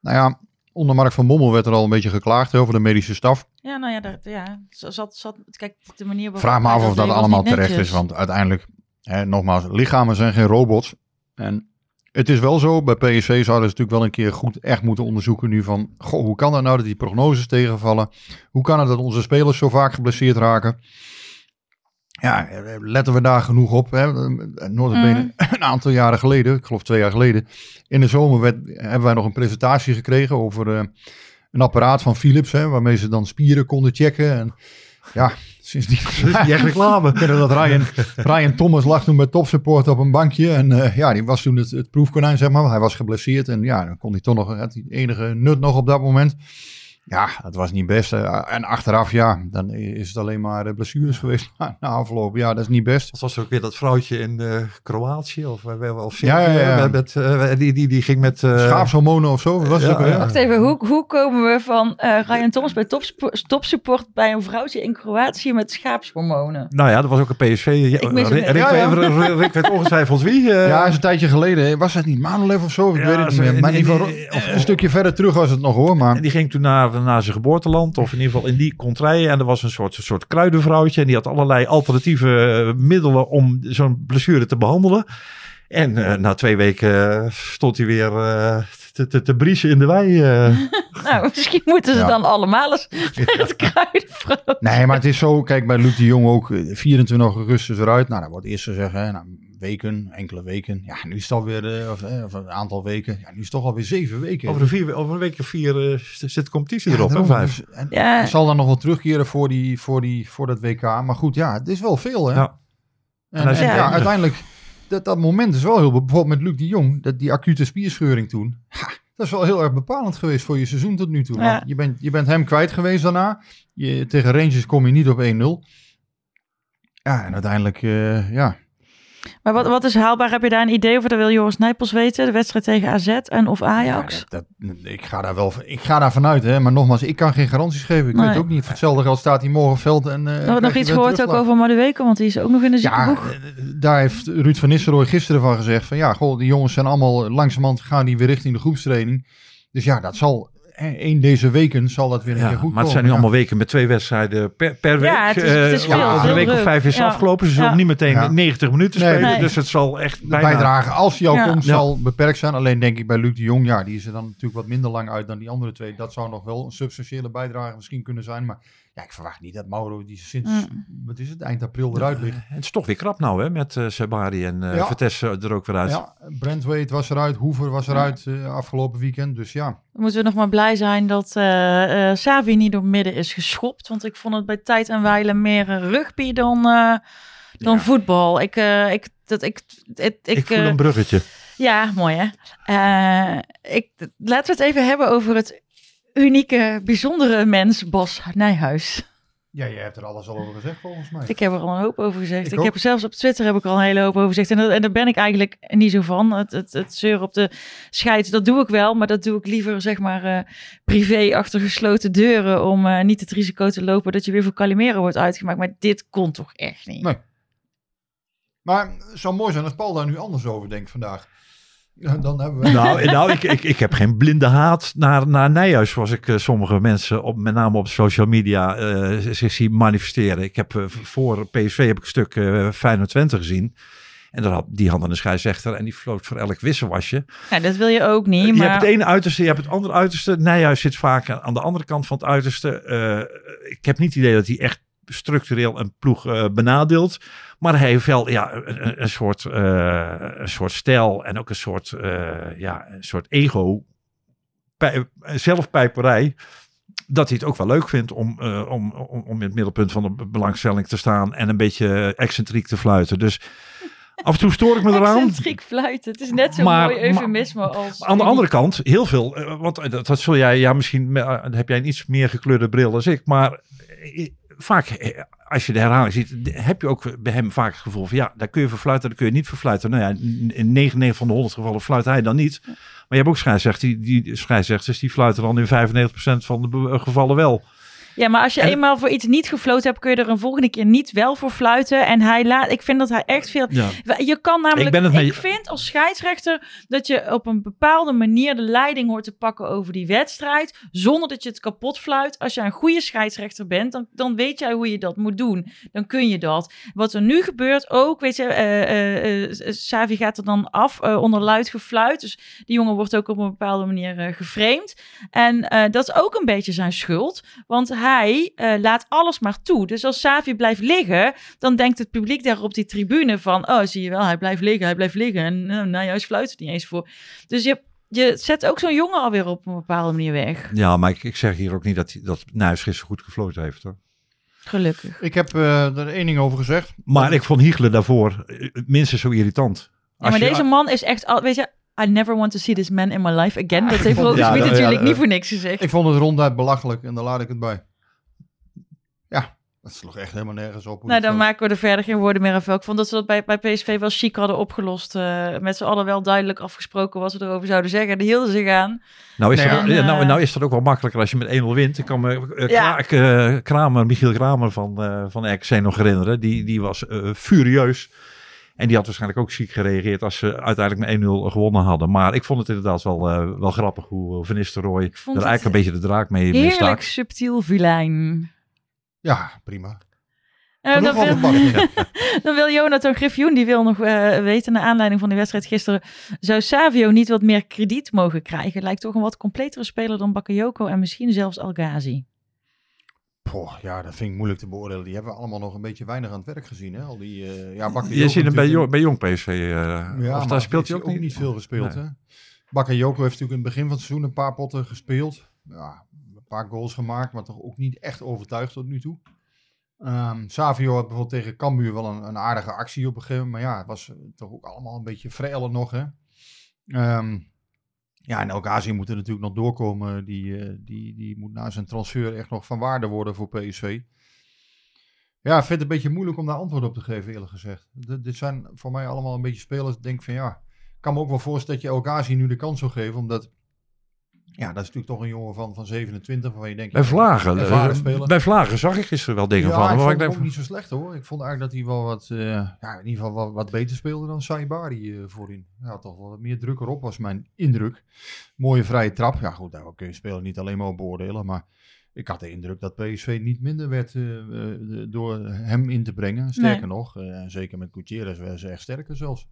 Nou ja, onder Mark van Bommel werd er al een beetje geklaagd over de medische staf. Ja, nou ja, dat, ja. Zat, zat, kijk, de manier waarop Vraag me af of dat allemaal terecht netjes. is. Want uiteindelijk, hè, nogmaals, lichamen zijn geen robots. En het is wel zo, bij PSV zouden ze natuurlijk wel een keer goed echt moeten onderzoeken nu van... Goh, hoe kan dat nou dat die prognoses tegenvallen? Hoe kan het dat onze spelers zo vaak geblesseerd raken? Ja, letten we daar genoeg op? Hè? Notabene, Mm. een aantal jaren geleden, ik geloof twee jaar geleden... In de zomer werd, hebben wij nog een presentatie gekregen over eh, een apparaat van Philips... Hè, waarmee ze dan spieren konden checken. En ja, sindsdien... Ja. Die echt reclame. Ik herinner dat Ryan, Ryan Thomas lag toen bij topsupport op een bankje. En eh, ja, die was toen het, het proefkonijn, zeg maar. Hij was geblesseerd en ja, dan kon hij toch nog, had hij enige nut nog op dat moment. Ja, dat was niet best. Eh, en achteraf, ja, dan is het alleen maar eh, blessures geweest na, afloop. Ja, dat is niet best. Dat was ook weer dat vrouwtje in eh, Kroatië of, eh, of Ja, ja, ja. Met, eh, die, die, die ging met... eh, Schaapshormonen of zo, was het ja, ook weer? ja. Wacht even, hoe, hoe komen we van eh, Ryan Thomas bij topsupport bij een vrouwtje in Kroatië met schaapshormonen? Nou ja, dat was ook een PSV. Ja, Ik mis het Rick. Rick, Ja, ja. Rick- weet ongetwijfeld wie. eh, Ja, is een tijdje geleden. Was dat niet Manolev of zo? Ik Ja, weet het niet meer. Maar in in- ieder geval, in- of een stukje verder terug was het nog hoor. Maar En die ging toen naar, naar zijn geboorteland, of in ieder geval in die contraille. En er was een soort, een soort kruidenvrouwtje. En die had allerlei alternatieve eh, middelen om zo'n blessure te behandelen. En eh, na twee weken eh, stond hij weer eh, te, te, te briezen in de wei. eh. Nou, misschien moeten ze Ja. dan allemaal eens het kruidenvrouw. Nee, maar het is zo, kijk bij Luc de Jong ook, eh, 24 augustus eruit. Nou, dat wordt eerst gezegd, hè, nou, weken, enkele weken. Ja, nu is het alweer, eh, of, eh, of een aantal weken. Ja, nu is het toch alweer zeven weken. over, een vier, over een week of vier eh, zit de competitie Ja, erop. hè, vijf. Dus- en Ja. Zal dan nog wel terugkeren voor, die, voor, die, voor dat WK. Maar goed, ja, het is wel veel, hè? Ja. En, ja, uiteindelijk, dat, dat moment is wel heel... Bijvoorbeeld met Luc de Jong, dat, die acute spierscheuring toen. Ha, dat is wel heel erg bepalend geweest voor je seizoen tot nu toe. Ja. Want Je, bent, je bent hem kwijt geweest daarna. Je, tegen Rangers kom je niet op 1-0. Ja, en uiteindelijk, eh, ja. Maar wat, wat is haalbaar? Heb je daar een idee over? Dat wil Joris Nijpels weten. De wedstrijd tegen AZ en of Ajax. Ja, dat, dat- ik, ga daar wel, ik ga daar vanuit, hè. Maar nogmaals, ik kan geen garanties geven. Ik Nee. weet ook niet. Hetzelfde geld staat hij morgen op veld en... eh, nog iets gehoord ook over Madueke, want die is ook nog in de Ja, ziekenboeg. eh, daar heeft Ruud van Nistelrooy gisteren van gezegd van ja, goh, die jongens zijn allemaal langzamerhand gaan die weer richting de groepstraining. Dus ja, dat zal één deze weken zal dat weer een Ja, keer goed maar het zijn nu komen. allemaal weken met twee wedstrijden per, per week. Ja, het is- het is Eh, veel, over veel een week of vijf is Ja. afgelopen. Ze zullen Ja. niet meteen Ja. 90 minuten Nee. spelen. Nee. Dus het zal echt De bijna... bijdrage, als die al Ja. komt, Ja. zal beperkt zijn. Alleen denk ik bij Luc de Jong, ja, die is er dan natuurlijk wat minder lang uit dan die andere twee. Dat zou nog wel een substantiële bijdrage misschien kunnen zijn. Maar ja, ik verwacht niet dat Mauro, die sinds, Mm. wat is het, eind april eruit ligt. Het is toch weer krap nou, hè, met eh Sabari en eh Ja. Vitesse er ook weer uit. Ja, Brentwaite was eruit, Hoever was eruit eh, afgelopen weekend. Dus ja, moeten we nog maar blij zijn dat eh eh Savi niet door midden is geschopt. Want ik vond het bij tijd en wijle meer eh, rugby dan, eh, dan Ja. voetbal. Ik, eh, ik, dat, ik, het- ik, Ik voel eh, een bruggetje. Ja, mooi hè. Eh, ik, laten we het even hebben over het unieke, bijzondere mens Bas Nijhuis. Ja, jij hebt er alles al over gezegd volgens mij. Ik heb er al een hoop over gezegd. Ik heb er zelfs op Twitter heb ik al een hele hoop over gezegd. En, dat- en daar ben ik eigenlijk niet zo van. Het, het, het zeuren op de scheids, dat doe ik wel. Maar dat doe ik liever, zeg maar, eh, privé achter gesloten deuren. Om eh, niet het risico te lopen dat je weer voor Calimero wordt uitgemaakt. Maar dit kon toch echt niet? Nee. Maar het zou mooi zijn als Paul daar nu anders over denkt vandaag. Ja, Dan hebben we... Nou, nou ik, ik, ik heb geen blinde haat naar, naar Nijhuis, zoals ik eh, sommige mensen, op, met name op social media, eh, zich zie manifesteren. Ik heb eh, voor PSV heb ik een stuk eh Feyenoord Twente gezien. En daar had, die hadden een scheidsrechter en die floot voor elk wisselwasje. Nou, dat wil je ook niet. Je maar... hebt het ene uiterste, je hebt het andere uiterste. Nijhuis zit vaak aan de andere kant van het uiterste. Eh, ik heb niet het idee dat hij echt structureel een ploeg eh, benadeelt. Maar hij heeft wel ja, een, een- soort, eh, een soort stijl en ook een soort, eh, ja, een soort ego, pij- zelfpijperij. Dat hij het ook wel leuk vindt om, om, om, om in het middelpunt van de belangstelling te staan en een beetje excentriek te fluiten. Dus af en toe stoor ik me eraan. Excentriek fluiten. Het is net zo'n Maar- mooi eufemisme als... Aan de andere kant, heel veel, want dat, dat zul jij, ja, misschien heb jij een iets meer gekleurde bril dan ik, maar vaak, eh, als je de herhaling ziet, heb je ook bij hem vaak het gevoel van, ja, daar kun je voor fluiten, daar kun je niet voor fluiten. Nou ja, in- in 99 van de 100 gevallen fluit hij dan niet. Maar je hebt ook scheidsrechters, die, die scheidsrechters, die fluiten dan in 95% van de gevallen wel. Ja, maar als je En- eenmaal voor iets niet gefloten hebt, kun je er een volgende keer niet wel voor fluiten. En hij laat, ik vind dat hij echt veel. Ja. Je kan namelijk. Ik ben het ik vind als scheidsrechter dat je op een bepaalde manier de leiding hoort te pakken over die wedstrijd. Zonder dat je het kapot fluit. Als je een goede scheidsrechter bent, dan, dan weet jij hoe je dat moet doen. Dan kun je dat. Wat er nu gebeurt ook, weet je, eh, eh, eh, Savi gaat er dan af onder luid gefluit. Dus die jongen wordt ook op een bepaalde manier geframed. En dat is ook een beetje zijn schuld. Want hij eh, laat alles maar toe. Dus als Savi blijft liggen, dan denkt het publiek daar op die tribune van... Oh, zie je wel, hij blijft liggen, hij blijft liggen. En nou, nou juist fluit het niet eens voor. Dus je, je zet ook zo'n jongen alweer op een bepaalde manier weg. Ja, maar ik, ik zeg hier ook niet dat, hij- dat Nijs gisteren goed gefloten heeft. Hoor. Gelukkig. Ik heb eh, er één ding over gezegd. Maar ik vond Hiegelen daarvoor eh, minstens zo irritant. Ja, maar je- deze man is echt... Al, weet je, I never want to see this man in my life again. Dat heeft Roger ja, natuurlijk ja, niet voor niks gezegd. Ik vond het ronduit belachelijk en daar laat ik het bij. Dat sloeg echt helemaal nergens op. Nou, dan maken we er verder geen woorden meer over. Ik vond dat ze dat bij, bij PSV wel chic hadden opgelost. eh, met z'n allen wel duidelijk afgesproken wat ze erover zouden zeggen. Die hielden zich aan. Nou is, Nee, dat, ja. nou, En, nou is dat ook wel makkelijker als je met 1-0 wint. Ik kan me eh, Ja. Eh, Kramer, Michiel Kramer van, eh van RKC nog herinneren. Die, die was eh, furieus. En die had waarschijnlijk ook ziek gereageerd als ze uiteindelijk met 1-0 gewonnen hadden. Maar ik vond het inderdaad wel, eh, wel grappig hoe Van Nistelrooy er eigenlijk een beetje de draak mee, mee Heerlijk stak. subtiel vilijn. Ja, prima. Eh, dan, wil, dan wil Jonathan Griffioen, die wil nog eh, weten, naar aanleiding van die wedstrijd gisteren, zou Savio niet wat meer krediet mogen krijgen? Lijkt toch een wat completere speler dan Bakayoko en misschien zelfs El Ghazi. Poh, ja, dat vind ik moeilijk te beoordelen. Die hebben we allemaal nog een beetje weinig aan het werk gezien. Hè? Al die, eh ja, Bakayoko Je ziet hem bij, Jong- bij Jong PSV. eh, Ja, of maar daar speelt hij heeft ook niet. veel gespeeld. Nee. Hè? Bakayoko heeft natuurlijk in het begin van het seizoen een paar potten gespeeld. Ja, paar goals gemaakt, maar toch ook niet echt overtuigd tot nu toe. Ehm, Savio had bijvoorbeeld tegen Cambuur wel een, een aardige actie op een gegeven moment. Maar ja, het was eh, toch ook allemaal een beetje vrijler nog. Hè? Ehm, ja, en El Ghazi moet er natuurlijk nog doorkomen. Die, eh, die, die moet na zijn transfer echt nog van waarde worden voor PSV. Ja, ik vind het een beetje moeilijk om daar antwoord op te geven, eerlijk gezegd. Dit zijn voor mij allemaal een beetje spelers. Ik denk van ja, ik kan me ook wel voorstellen dat je El Ghazi nu de kans zou geven. Omdat, ja, dat is natuurlijk toch een jongen van, van 27 waarvan je denkt... Bij Vlagen, eh, bij Vlagen zag ik gisteren wel dingen ja, van. ik hem, vond ik denk ook niet zo slecht hoor. Ik vond eigenlijk dat hij wel wat, eh, ja, in ieder geval wat, wat beter speelde dan Saibari eh, voorin. Ja, toch wel wat meer druk erop was mijn indruk. Mooie vrije trap. Ja goed, daar kun je spelen niet alleen maar op beoordelen. Maar ik had de indruk dat PSV niet minder werd door hem in te brengen. Sterker nog, eh, zeker met Gutierrez werden ze echt sterker zelfs.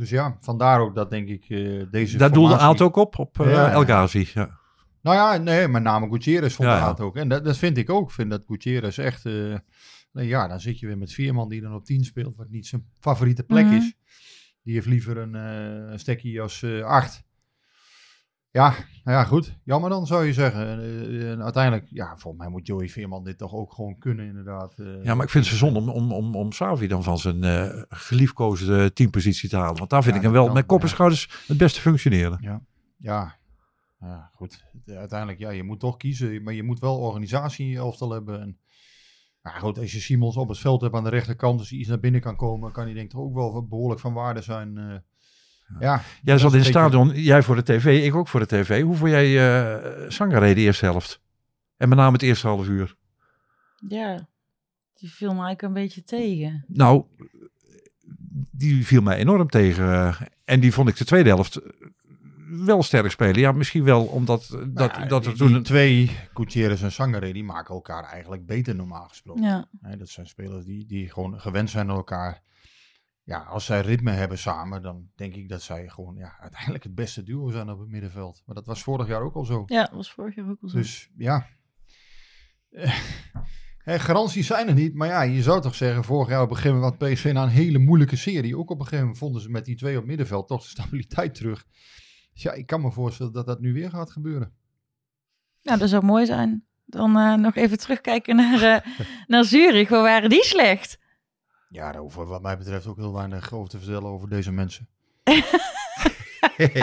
Dus ja, vandaar ook dat denk ik eh, deze Daar doelde Aalt ook op, op eh, Ja, ja. El Ghazi. Ja. nou ja, nee, met name Gutierrez vond Ja, ja, ja. het ook. En dat, dat vind ik ook. Ik vind dat Gutierrez echt... eh, nee, ja, dan zit je weer met vier man die dan op 10 speelt, wat niet zijn favoriete plek Mhm. is. Die heeft liever een eh stekkie als eh 8. Ja, nou ja, goed. Jammer dan zou je zeggen. En, eh, uiteindelijk, ja, volgens mij moet Joey Veerman dit toch ook gewoon kunnen, inderdaad. eh. ja, maar ik vind het zo zonde om, om, om, om Savi dan van zijn eh geliefkoosde teampositie te halen. Want daar vind Ja, ik hem wel kan, met kop en ja. schouders het beste functioneren. Ja, ja goed. Uiteindelijk, ja, je moet toch kiezen. Maar je moet wel organisatie in je elftal hebben. En Maar goed, als je Simons op het veld hebt aan de rechterkant, dus hij iets naar binnen kan komen, kan hij denk ik toch ook wel behoorlijk van waarde zijn. Ja, Jij dat zat in het stadion, jij voor de tv, ik ook voor de tv. Hoe vond jij eh Sangaré de eerste helft? En met name het eerste half uur. Ja, die viel eigenlijk een beetje tegen. Nou, die viel mij enorm tegen. En die vond ik de tweede helft eh, wel sterk spelen. Ja, misschien wel omdat eh, dat, Nou, dat die, er toen... die een- twee, Gutierrez en Sangare, die maken elkaar eigenlijk beter normaal gesproken. Ja, Hè, dat zijn spelers die, die gewoon gewend zijn aan elkaar. Ja, als zij ritme hebben samen, dan denk ik dat zij gewoon ja, uiteindelijk het beste duo zijn op het middenveld. Maar dat was vorig jaar ook al zo. ja dat was vorig jaar ook al zo. Dus ja, hè, garanties zijn er niet. Maar ja, je zou toch zeggen, vorig jaar op een gegeven moment had PSV na een hele moeilijke serie. Ook op een gegeven moment vonden ze met die twee op middenveld toch de stabiliteit terug. Dus ja, ik kan me voorstellen dat dat nu weer gaat gebeuren. Nou, dat zou mooi zijn. Dan eh, nog even terugkijken naar, eh, naar Zurich. Waar waren die slecht? Ja, daar hoeven wat mij betreft ook heel weinig over te vertellen over deze mensen.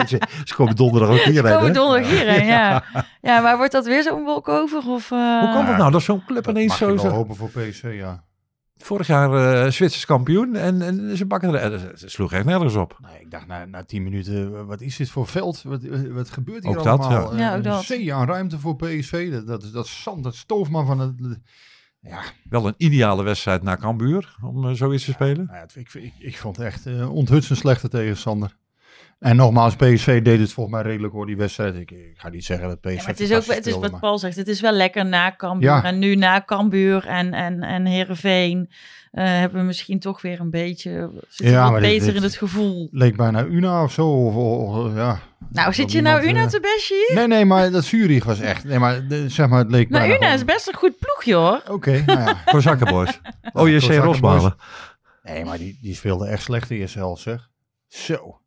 ze, ze komen donderdag ook hierheen. Komen hè? donderdag hierheen, ja. Ja, maar wordt dat weer zo'n wolk over? Of, eh, Hoe kan dat nou? Dat zo'n club Dat ineens mag je zo... zo- hopen voor PSV, ja. Vorig jaar eh Zwitsers kampioen en, en ze bakken er... eh, Ze sloeg echt nergens op. Nee, ik dacht na, na tien minuten, wat is dit voor veld? Wat, wat gebeurt hier Ook dat, allemaal? ja. Ja, ook Een dat. zee aan ruimte voor PSV. Dat, dat, dat zand, dat stoofman van het... Ja, Wel een ideale wedstrijd naar Cambuur om eh, zoiets te spelen. nou ja, ik, ik, ik vond het echt uh, onthutsend slechte tegenstander. En nogmaals, PSV deed het volgens mij redelijk hoor, die wedstrijd. Ik, ik ga niet zeggen dat PSV Ja, het is ook het is wat maar- Paul zegt. Het is wel lekker na Cambuur. Ja. En nu na Cambuur en, en, en Heerenveen hebben we misschien toch weer een beetje... Zitten Ja, wat maar dit- beter dit- in het gevoel. Leek bijna Una of zo. Of, of- of- ja. Nou, zit je nou Una eh, te bestje hier? Nee, nee, maar dat Zurich was echt... Nee, maar de- zeg maar, het leek Nou, bijna Una is best een goed ploegje hoor. Oké, nou ja. Kozakkenboys. Oh, je Kozakkenboys. C. Rosmalen. Nee, maar die, die speelde echt slecht de eerste helft, zeg. Zo.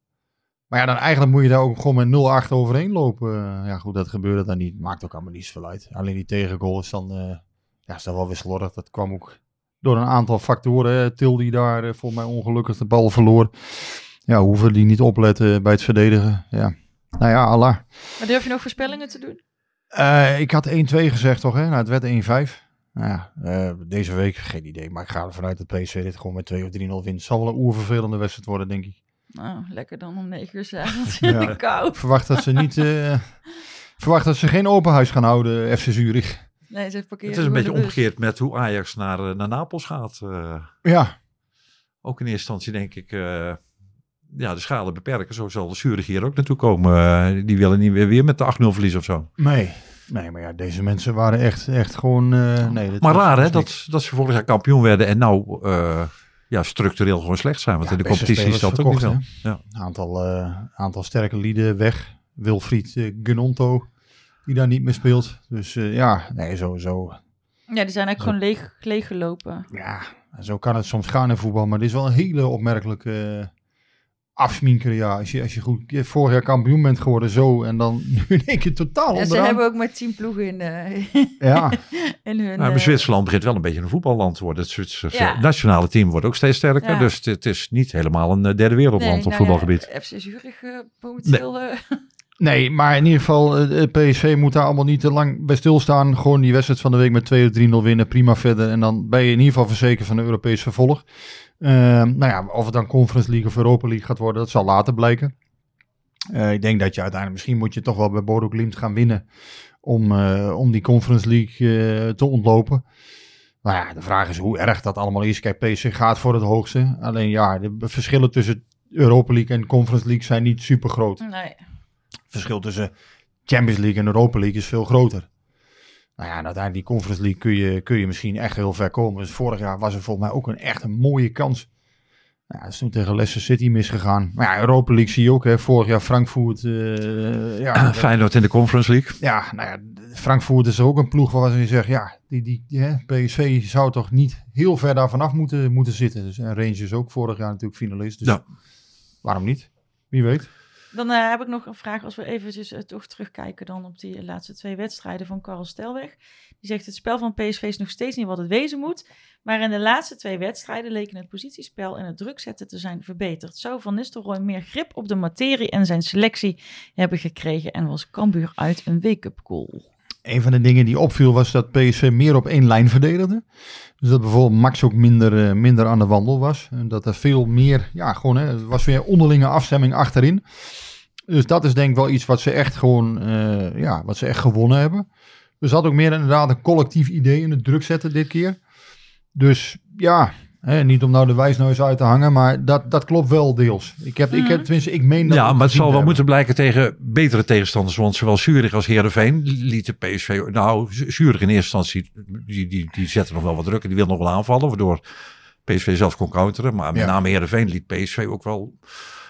Maar ja, dan eigenlijk moet je daar ook gewoon met 0-8 overheen lopen. Eh, Ja, goed, dat gebeurde dan niet. Maakt ook allemaal niet zoveel uit. Alleen die tegengoal is dan, eh, ja, is dan wel weer slordig. Dat kwam ook door een aantal factoren. Til die daar eh, volgens mij ongelukkig de bal verloor. Ja, hoeven die niet opletten bij het verdedigen. Ja, nou ja, Allah. Maar durf je nog voorspellingen te doen? Eh, ik had 1-2 gezegd toch, hè? Nou, het werd 1-5. Nou ja, eh, deze week geen idee. Maar ik ga ervan uit dat PSV dit gewoon met 2 of 3-0 wint. Het zal wel een oervervelende wedstrijd worden, denk ik. Nou, lekker dan om 9 uur 's avonds in Ja. de kou. Verwacht dat ze niet... eh, verwacht dat ze geen open huis gaan houden, FC Zurich. Nee, ze parkeren Het is een beetje omgekeerd met hoe Ajax naar, eh, naar Napels gaat. eh. Ja, ook in eerste instantie denk ik, eh, ja, de schade beperken. Zo zal de Zurich hier ook naartoe komen. Die willen niet weer, weer met de 8-0 verliezen of zo. nee. Nee, maar ja, deze mensen waren echt, echt gewoon... eh, nee, Maar was- raar hè, dat, dat ze vorig jaar kampioen werden en nou eh, ja, structureel gewoon slecht zijn. Want Ja, in de competitie is dat ook niet zo. Ja. Aantal, eh, aantal sterke lieden weg. Wilfried uh, Gunonto, die daar niet meer speelt. Dus eh, ja, nee, sowieso. Ja, die zijn eigenlijk gewoon leeg, leeggelopen. Ja, zo kan het soms gaan in voetbal. Maar dit is wel een hele opmerkelijke eh, afsminker. Ja, als je, als je goed je vorig jaar kampioen bent geworden zo. En dan nu in één keer totaal En ze hebben ook maar tien ploegen in, de, Ja, in hun... Nou, maar Zwitserland begint wel een beetje een voetballand te worden. Het Zwitserse Ja. nationale team wordt ook steeds sterker. Ja. Dus het, is niet helemaal een derde wereldland nee, op nou voetbalgebied. Ja, FC Zurich momenteel... eh, nee, maar in ieder geval, eh, PSV moet daar allemaal niet te lang bij stilstaan. Gewoon die wedstrijd van de week met 2 of 3-0 winnen, prima verder. En dan ben je in ieder geval verzekerd van een Europees vervolg. Ehm, nou ja, of het dan Conference League of Europa League gaat worden, dat zal later blijken. Eh, ik denk dat je uiteindelijk, misschien moet je toch wel bij Bodo Glimt gaan winnen om, eh, om die Conference League te ontlopen. Nou ja, de vraag is hoe erg dat allemaal is. Kijk, PSV gaat voor het hoogste. Alleen ja, de verschillen tussen Europa League en Conference League zijn niet super groot. nee. Verschil tussen Champions League en Europa League is veel groter. Nou ja, en uiteindelijk die Conference League kun je, kun je misschien echt heel ver komen. Dus vorig jaar was er volgens mij ook een echt een mooie kans. Nou ja, dat is toen tegen Leicester City misgegaan. Maar ja, Europa League zie je ook. Hè. Vorig jaar Frankfurt. eh, ja, Feyenoord in de Conference League. ja, nou ja, Frankfurt is ook een ploeg waarvan je zegt, ja, die, die, die, hè, PSV zou toch niet heel ver daar vanaf moeten, moeten zitten. Dus, en Rangers ook vorig jaar natuurlijk finalist. Dus Ja. waarom niet? Wie weet. Dan eh, heb ik nog een vraag als we eventjes eh, toch terugkijken dan op die laatste twee wedstrijden van Karel Stelweg. Die zegt het spel van PSV is nog steeds niet wat het wezen moet. Maar in de laatste twee wedstrijden leken het positiespel en het druk zetten te zijn verbeterd. Zou Van Nistelrooy meer grip op de materie en zijn selectie hebben gekregen en was Cambuur uit een wake-up call? Een van de dingen die opviel was dat PSV meer op één lijn verdedigde. Dus dat bijvoorbeeld Max ook minder, eh, minder aan de wandel was. En dat er veel meer, ja, gewoon, hè, het was weer onderlinge afstemming achterin. Dus dat is denk ik wel iets wat ze echt gewoon, eh, ja, wat ze echt gewonnen hebben. Dus ze had ook meer inderdaad een collectief idee in het druk zetten dit keer. Dus ja, hè, niet om nou de wijsneus uit te hangen, maar dat, dat klopt wel deels. Ik heb, ik heb tenminste, ik meen dat Ja, maar het zal wel hebben. moeten blijken tegen betere tegenstanders. Want zowel Zurich als Heerenveen lieten PSV... Nou, Zurich in eerste instantie, die, die, die zetten nog wel wat druk. en Die wil nog wel aanvallen, waardoor PSV zelf kon counteren. Maar met Ja. name Heerenveen liet PSV ook wel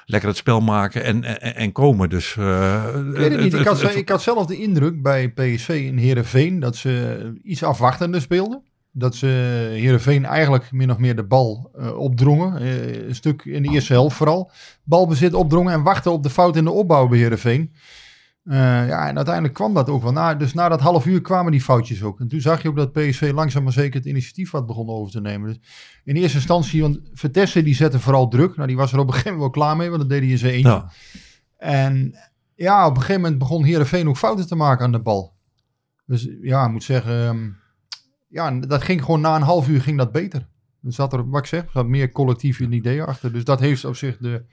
lekker het spel maken en, en, en komen. Dus, eh, Ik weet het niet. Ik had, ik had zelf de indruk bij PSV in Heerenveen dat ze iets afwachtender speelden. Dat ze Heerenveen eigenlijk min of meer de bal eh, opdrongen. Eh, een stuk in de eerste helft vooral. Balbezit opdrongen en wachten op de fout in de opbouw bij Heerenveen. Eh, ja, en uiteindelijk kwam dat ook wel. Na, dus na dat half uur kwamen die foutjes ook. En toen zag je ook dat PSV langzaam maar zeker het initiatief wat begon over te nemen. Dus in eerste instantie, want Vertessen die zette vooral druk. Nou, die was er op een gegeven moment wel klaar mee, want dat deed hij in zijn eentje. Ja. En ja, op een gegeven moment begon Heerenveen ook fouten te maken aan de bal. Dus ja, ik moet zeggen, ehm, ja, dat ging gewoon na een half uur ging dat beter. Er zat er, wat ik zeg, er zat meer collectief een idee achter. Dus dat heeft op zich de,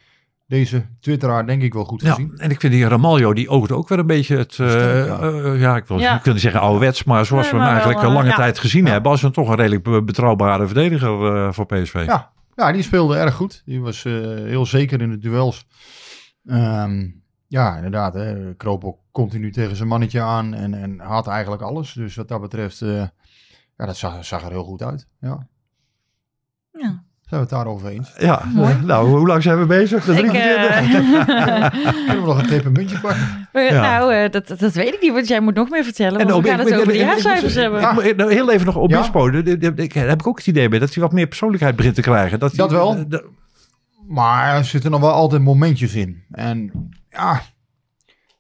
deze twitteraar denk ik wel goed Ja, gezien. en ik vind die Ramaljo, die oogde ook weer een beetje het, eh, Sterk, ja. eh, ja, ik wil Ja. niet kunnen zeggen ouderwets, maar zoals Nee, we hem wel, eigenlijk al eh, lange ja. tijd gezien hebben, als een toch een redelijk be- betrouwbare verdediger eh, voor PSV. Ja. Ja, die speelde erg goed. Die was eh, heel zeker in de duels. Ehm, ja, inderdaad. Hè, kroop ook continu tegen zijn mannetje aan en, en had eigenlijk alles. Dus wat dat betreft, eh, ja, dat zag, zag er heel goed uit. Ja. Ja. Zijn we het daarover eens? Ja, nou, hoe lang zijn we bezig? De Ik, 23? eh, Kunnen we nog een pepermuntje pakken? Ja. Nou, eh, dat, dat weet ik niet, want jij moet nog meer vertellen. En we gaan ik- het ik- over de jaarcijfers hebben. ik- ik- nou, heel even nog op Ja. Bispo. Daar heb ik ook het idee bij dat hij wat meer persoonlijkheid begint te krijgen. Dat, hij- Dat wel. Maar er zitten nog wel altijd momentjes in. En ja,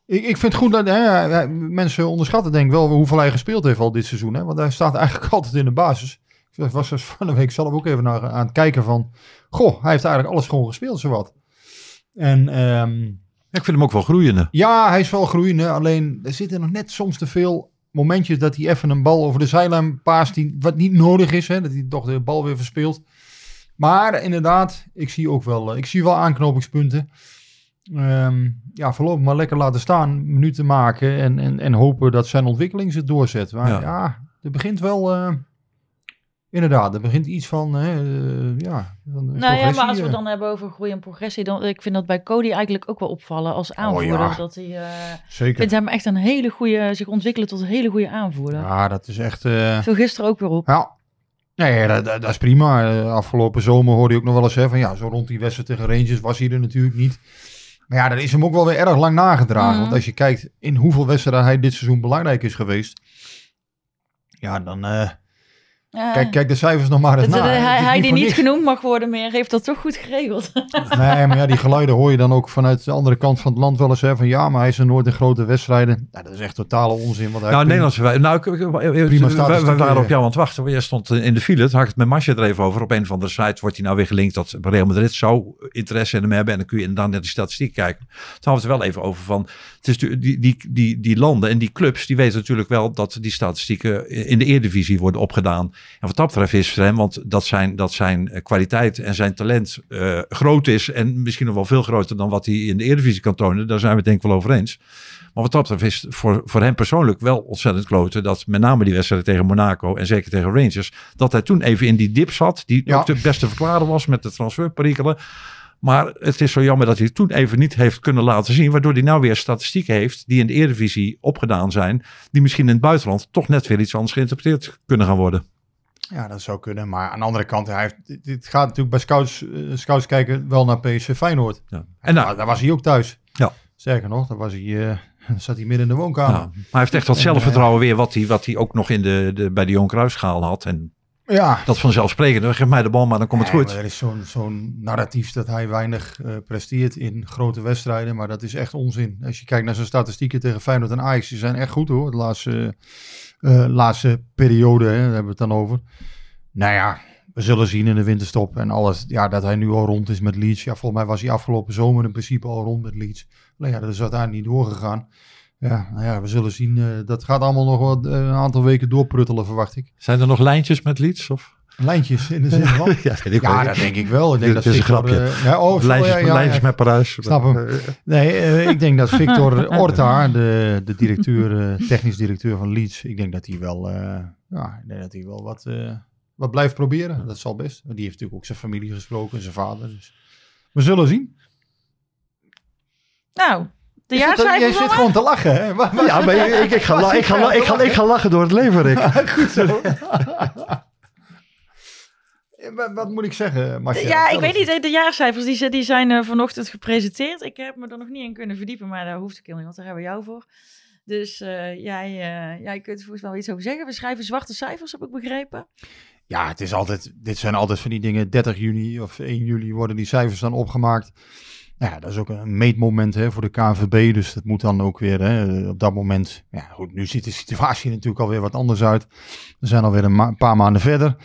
ik, ik vind het goed dat hè, mensen onderschatten denk ik wel hoeveel hij gespeeld heeft al dit seizoen. Hè? Want hij staat eigenlijk altijd in de basis. Ik was dus van de week zelf ook even naar, aan het kijken van... Goh, hij heeft eigenlijk alles gewoon gespeeld, zowat. En ehm, ik vind hem ook wel groeiende. ja, hij is wel groeiende. Alleen er zitten nog net soms te veel momentjes dat hij even een bal over de zijlijn paast. Die, wat niet nodig is, hè, dat hij toch de bal weer verspeelt. Maar inderdaad, ik zie ook wel, eh, ik zie wel aanknopingspunten. Ehm, ja, voorlopig maar lekker laten staan, minuten maken en, en, en hopen dat zijn ontwikkeling zich doorzet. Maar Ja. ja, er begint wel, eh, inderdaad, er begint iets van, hè, eh, ja. van Nou ja, maar als we het eh. dan hebben over groei en progressie, dan ik vind dat bij Cody eigenlijk ook wel opvallen als aanvoerder. ja. Dat hij, eh, ik Zeker. vind hem echt een hele goede, zich ontwikkelen tot een hele goede aanvoerder. Ja, dat is echt... eh, Viel gisteren ook weer op. Ja. Nee, dat, dat, dat is prima. Afgelopen zomer hoorde je ook nog wel eens hè, van ja, zo rond die wedstrijd tegen Rangers was hij er natuurlijk niet. Maar ja, dat is hem ook wel weer erg lang nagedragen. Want als je kijkt in hoeveel wedstrijden hij dit seizoen belangrijk is geweest. Ja, dan eh. Kijk, kijk de cijfers nog maar eens Dat- na. dat- Het is hij, hij die niet niks. genoemd mag worden meer, heeft dat toch goed geregeld. Nee, maar ja, die geluiden hoor je dan ook vanuit de andere kant van het land wel eens. Hè, van ja, maar hij is er nooit in grote wedstrijden. Ja, dat is echt totale onzin. Want hij Nou, Nederlandse wij. Nou, Prima we, we waren op ja. jou aan het wachten. Jij stond in de file. Toen had ik het met Masje er even over. Op een van de sites wordt hij nou weer gelinkt dat Real Madrid zou interesse in hem hebben. En dan kun je inderdaad naar die statistiek kijken. Toen hadden we het er wel even over van. Het is die, die, die, die landen en die clubs, die weten natuurlijk wel dat die statistieken in de Eredivisie worden opgedaan. En wat dat betreft is voor hem, want dat zijn, dat zijn eh, kwaliteit en zijn talent eh, groot is. En misschien nog wel veel groter dan wat hij in de Eredivisie kan tonen. Daar zijn we het denk ik wel over eens. Maar wat dat betreft is het voor, voor hem persoonlijk wel ontzettend kloten. Dat met name die wedstrijd tegen Monaco en zeker tegen Rangers. Dat hij toen even in die dip zat. Die Ja. ook de beste verklaren was met de transferperikelen. Maar het is zo jammer dat hij het toen even niet heeft kunnen laten zien. Waardoor hij nou weer statistieken heeft die in de Eredivisie opgedaan zijn. Die misschien in het buitenland toch net weer iets anders geïnterpreteerd kunnen gaan worden. Ja, dat zou kunnen. Maar aan de andere kant, hij heeft, dit, gaat natuurlijk bij scouts, eh, scouts kijken wel naar PSV Feyenoord. Ja. En nou, daar, daar was hij ook thuis. Ja. Sterker nog, daar was hij, eh, zat hij midden in de woonkamer. ja, maar hij heeft echt dat En, zelfvertrouwen weer wat hij, wat hij ook nog in de, de, bij de Johan Cruijffschaal had. En Ja. dat vanzelfsprekend. Geef mij de bal maar dan komt het goed. Er is zo'n zo'n narratief dat hij weinig eh, presteert in grote wedstrijden. Maar dat is echt onzin. Als je kijkt naar zijn statistieken tegen Feyenoord en Ajax. Die zijn echt goed hoor. De laatste, eh, laatste periode hè, daar hebben we het dan over. Nou ja, we zullen zien in de winterstop. En alles, ja, dat hij nu al rond is met Leeds. Ja, volgens mij was hij afgelopen zomer in principe al rond met Leeds. Alleen ja, dat is uiteindelijk niet doorgegaan. Ja, nou ja, we zullen zien. eh, dat gaat allemaal nog wel eh, een aantal weken doorpruttelen, verwacht ik. Zijn er nog lijntjes met Leeds? Of? Lijntjes in de zin van. ja, ik dat denk ik wel. Ik denk Dit dat is een Victor, grapje. eh, ja, oh, lijntjes, ja, met, ja, lijntjes ja. met Parijs. Snap hem. Eh, Nee, eh, ik denk dat Victor Orta, de, de directeur, eh, technisch directeur van Leeds, ik denk dat hij wel, eh, ja, ik denk dat hij wel wat, eh, wat blijft proberen. Dat zal best. Die heeft natuurlijk ook zijn familie gesproken, zijn vader. Dus. We zullen zien. Nou, de jaarcijfers Jij zit gewoon te lachen, hè? Ja, maar ik, ik, ga, ik, ga, jij la- ik, ga, ik ga lachen door het leven, Rick. Goed zo. Eh, wat, wat moet ik zeggen, Marcia? Ja, ik weet niet. De jaarcijfers die, zijn- die zijn eh, vanochtend gepresenteerd. Ik heb me er nog niet in kunnen verdiepen, maar daar hoeft ik helemaal niet, want daar hebben we jou voor. Dus eh, jij, eh, jij kunt er volgens mij wel iets over zeggen. We schrijven zwarte cijfers, heb ik begrepen. Ja, het is altijd, dit zijn altijd van die dingen. 30 juni of 1 juli worden die cijfers dan opgemaakt. Nou Ja, dat is ook een meetmoment hè, voor de KNVB. Dus dat moet dan ook weer hè, op dat moment. Ja, goed, nu ziet de situatie natuurlijk alweer wat anders uit. We zijn alweer een, ma- een paar maanden verder.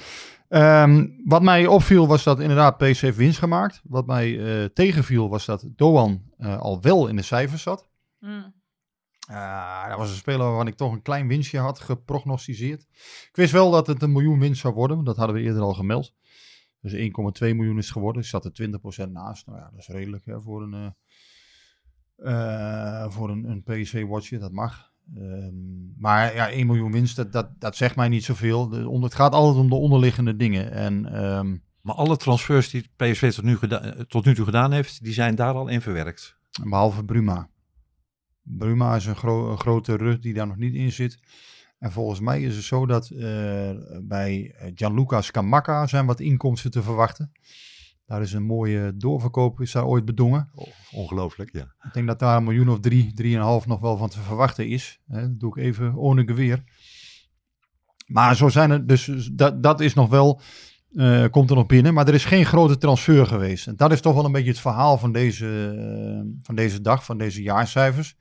Ehm, wat mij opviel was dat inderdaad PC heeft winst gemaakt. Wat mij eh, tegenviel was dat Doan eh, al wel in de cijfers zat. Ah, dat was een speler waarvan ik toch een klein winstje had geprognosticeerd. Ik wist wel dat het een miljoen winst zou worden. Dat hadden we eerder al gemeld. Dus 1,2 miljoen is geworden. Dus zat er 20% naast. Nou ja, dat is redelijk hè, voor een, eh, voor een, een PSV-watcher. Dat mag. Ehm, maar ja, 1 miljoen winst, dat, dat, dat zegt mij niet zoveel. De, het gaat altijd om de onderliggende dingen. En ehm, Maar alle transfers die PSV tot nu, geda- tot nu toe gedaan heeft, die zijn daar al in verwerkt. Behalve Bruma. Bruma is een, gro- een grote rug die daar nog niet in zit. En volgens mij is het zo dat eh, bij Gianluca Scamacca zijn wat inkomsten te verwachten. Daar is een mooie doorverkoop, is daar ooit bedongen. Ongelooflijk, ja. Ik denk dat daar een miljoen of drie, drieënhalf nog wel van te verwachten is. Hè, dat doe ik even ohne geweer. Maar zo zijn er, dus dat, dat is nog wel, eh, komt er nog binnen. Maar er is geen grote transfer geweest. En dat is toch wel een beetje het verhaal van deze, eh, van deze dag, van deze jaarcijfers.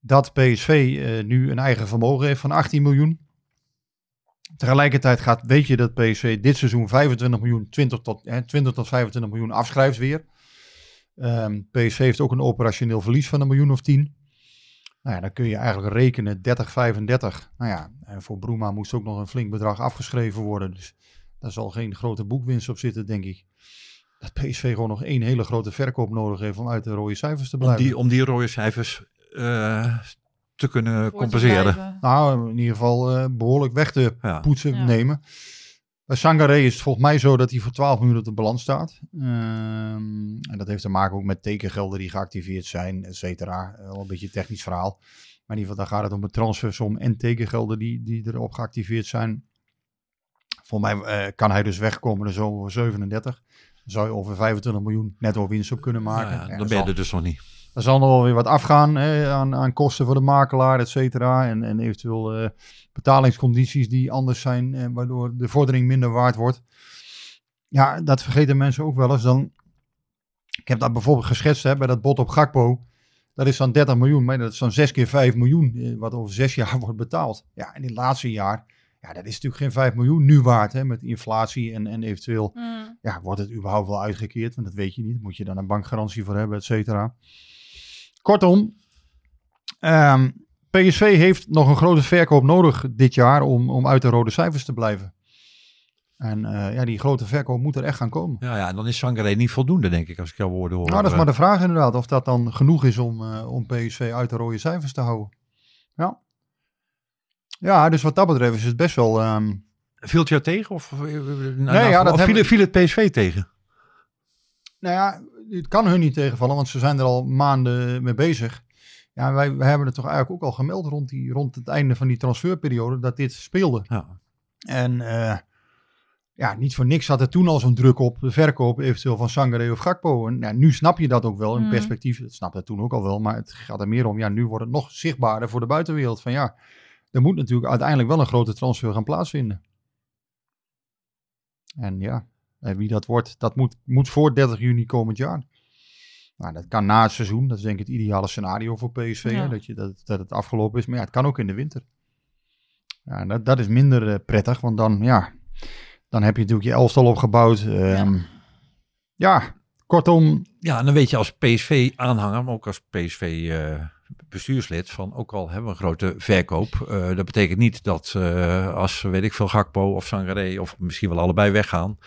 Dat PSV eh, nu een eigen vermogen heeft van 18 miljoen. Tegelijkertijd gaat, weet je dat PSV dit seizoen 25 miljoen, 20 tot, hè, 20 tot 25 miljoen afschrijft weer. Ehm, PSV heeft ook een operationeel verlies van een miljoen of 10. Nou ja, dan kun je eigenlijk rekenen 30, 35. Nou ja, en voor Broema moest ook nog een flink bedrag afgeschreven worden. Dus daar zal geen grote boekwinst op zitten, denk ik. Dat PSV gewoon nog één hele grote verkoop nodig heeft om uit de rode cijfers te Om blijven. die, om die rode cijfers eh, te kunnen te compenseren. Nou, in ieder geval eh, behoorlijk weg te Ja. poetsen Ja. nemen. Bij Sangaré is het volgens mij zo dat hij voor 12 miljoen op de balans staat. Ehm, en dat heeft te maken ook met tekengelden die geactiveerd zijn, et cetera. Eh, Wel een beetje een technisch verhaal. Maar in ieder geval, dan gaat het om een transfersom en tekengelden die, die erop geactiveerd zijn. Volgens mij eh, kan hij dus wegkomen zo voor 37. Dan zou je over 25 miljoen netto winst op kunnen maken. Ja, Ja, dan dat ben je er dus nog niet. Er zal nog wel weer wat afgaan hè, aan, aan kosten voor de makelaar, et cetera. En, en eventueel eh, betalingscondities die anders zijn, eh, waardoor de vordering minder waard wordt. Ja, dat vergeten mensen ook wel eens. Dan, ik heb dat bijvoorbeeld geschetst hè, bij dat bod op Gakpo. Dat is dan 30 miljoen, maar dat is dan 6 keer 5 miljoen, eh, wat over 6 jaar wordt betaald. Ja, en in het laatste jaar, ja, dat is natuurlijk geen 5 miljoen nu waard, hè, met inflatie en, en eventueel Mm. ja, wordt het überhaupt wel uitgekeerd? Want dat weet je niet. Moet je dan een bankgarantie voor hebben, et cetera. Kortom, ehm, PSV heeft nog een grote verkoop nodig dit jaar om, om uit de rode cijfers te blijven. En eh, ja, die grote verkoop moet er echt gaan komen. Ja, ja, en dan is Sangaré niet voldoende, denk ik, als ik jouw woorden hoor. Nou, dat is Eh, maar de vraag inderdaad, of dat dan genoeg is om, eh, om PSV uit de rode cijfers te houden. Ja. Ja, dus wat dat betreft is het best wel... ehm, Viel het jou tegen? Of, nee, ja, dat of hebben- viel, viel het PSV tegen? Nou ja, het kan hun niet tegenvallen, want ze zijn er al maanden mee bezig. Ja, wij, wij hebben het toch eigenlijk ook al gemeld rond, die, rond het einde van die transferperiode dat dit speelde. Ja. En eh, ja, niet voor niks had er toen al zo'n druk op de verkoop eventueel van Sangaré of Gakpo. En ja, nu snap je dat ook wel in Mm. perspectief. Dat snapte toen ook al wel, maar het gaat er meer om. Ja, nu wordt het nog zichtbaarder voor de buitenwereld. Van ja, er moet natuurlijk uiteindelijk wel een grote transfer gaan plaatsvinden. En ja, en wie dat wordt, dat moet, moet voor 30 juni komend jaar. Nou, dat kan na het seizoen. Dat is denk ik het ideale scenario voor PSV. hè, dat, je, dat, dat het afgelopen is. Maar ja, het kan ook in de winter. Ja, dat, dat is minder eh, prettig. Want dan, ja, dan heb je natuurlijk je elftal opgebouwd. Ehm, ja. kortom. Ja, en dan weet je als PSV-aanhanger, maar ook als PSV, eh, bestuurslid van ook al hebben we een grote verkoop. eh, dat betekent niet dat eh, als, weet ik veel, Gakpo of Sangaré of misschien wel allebei weggaan.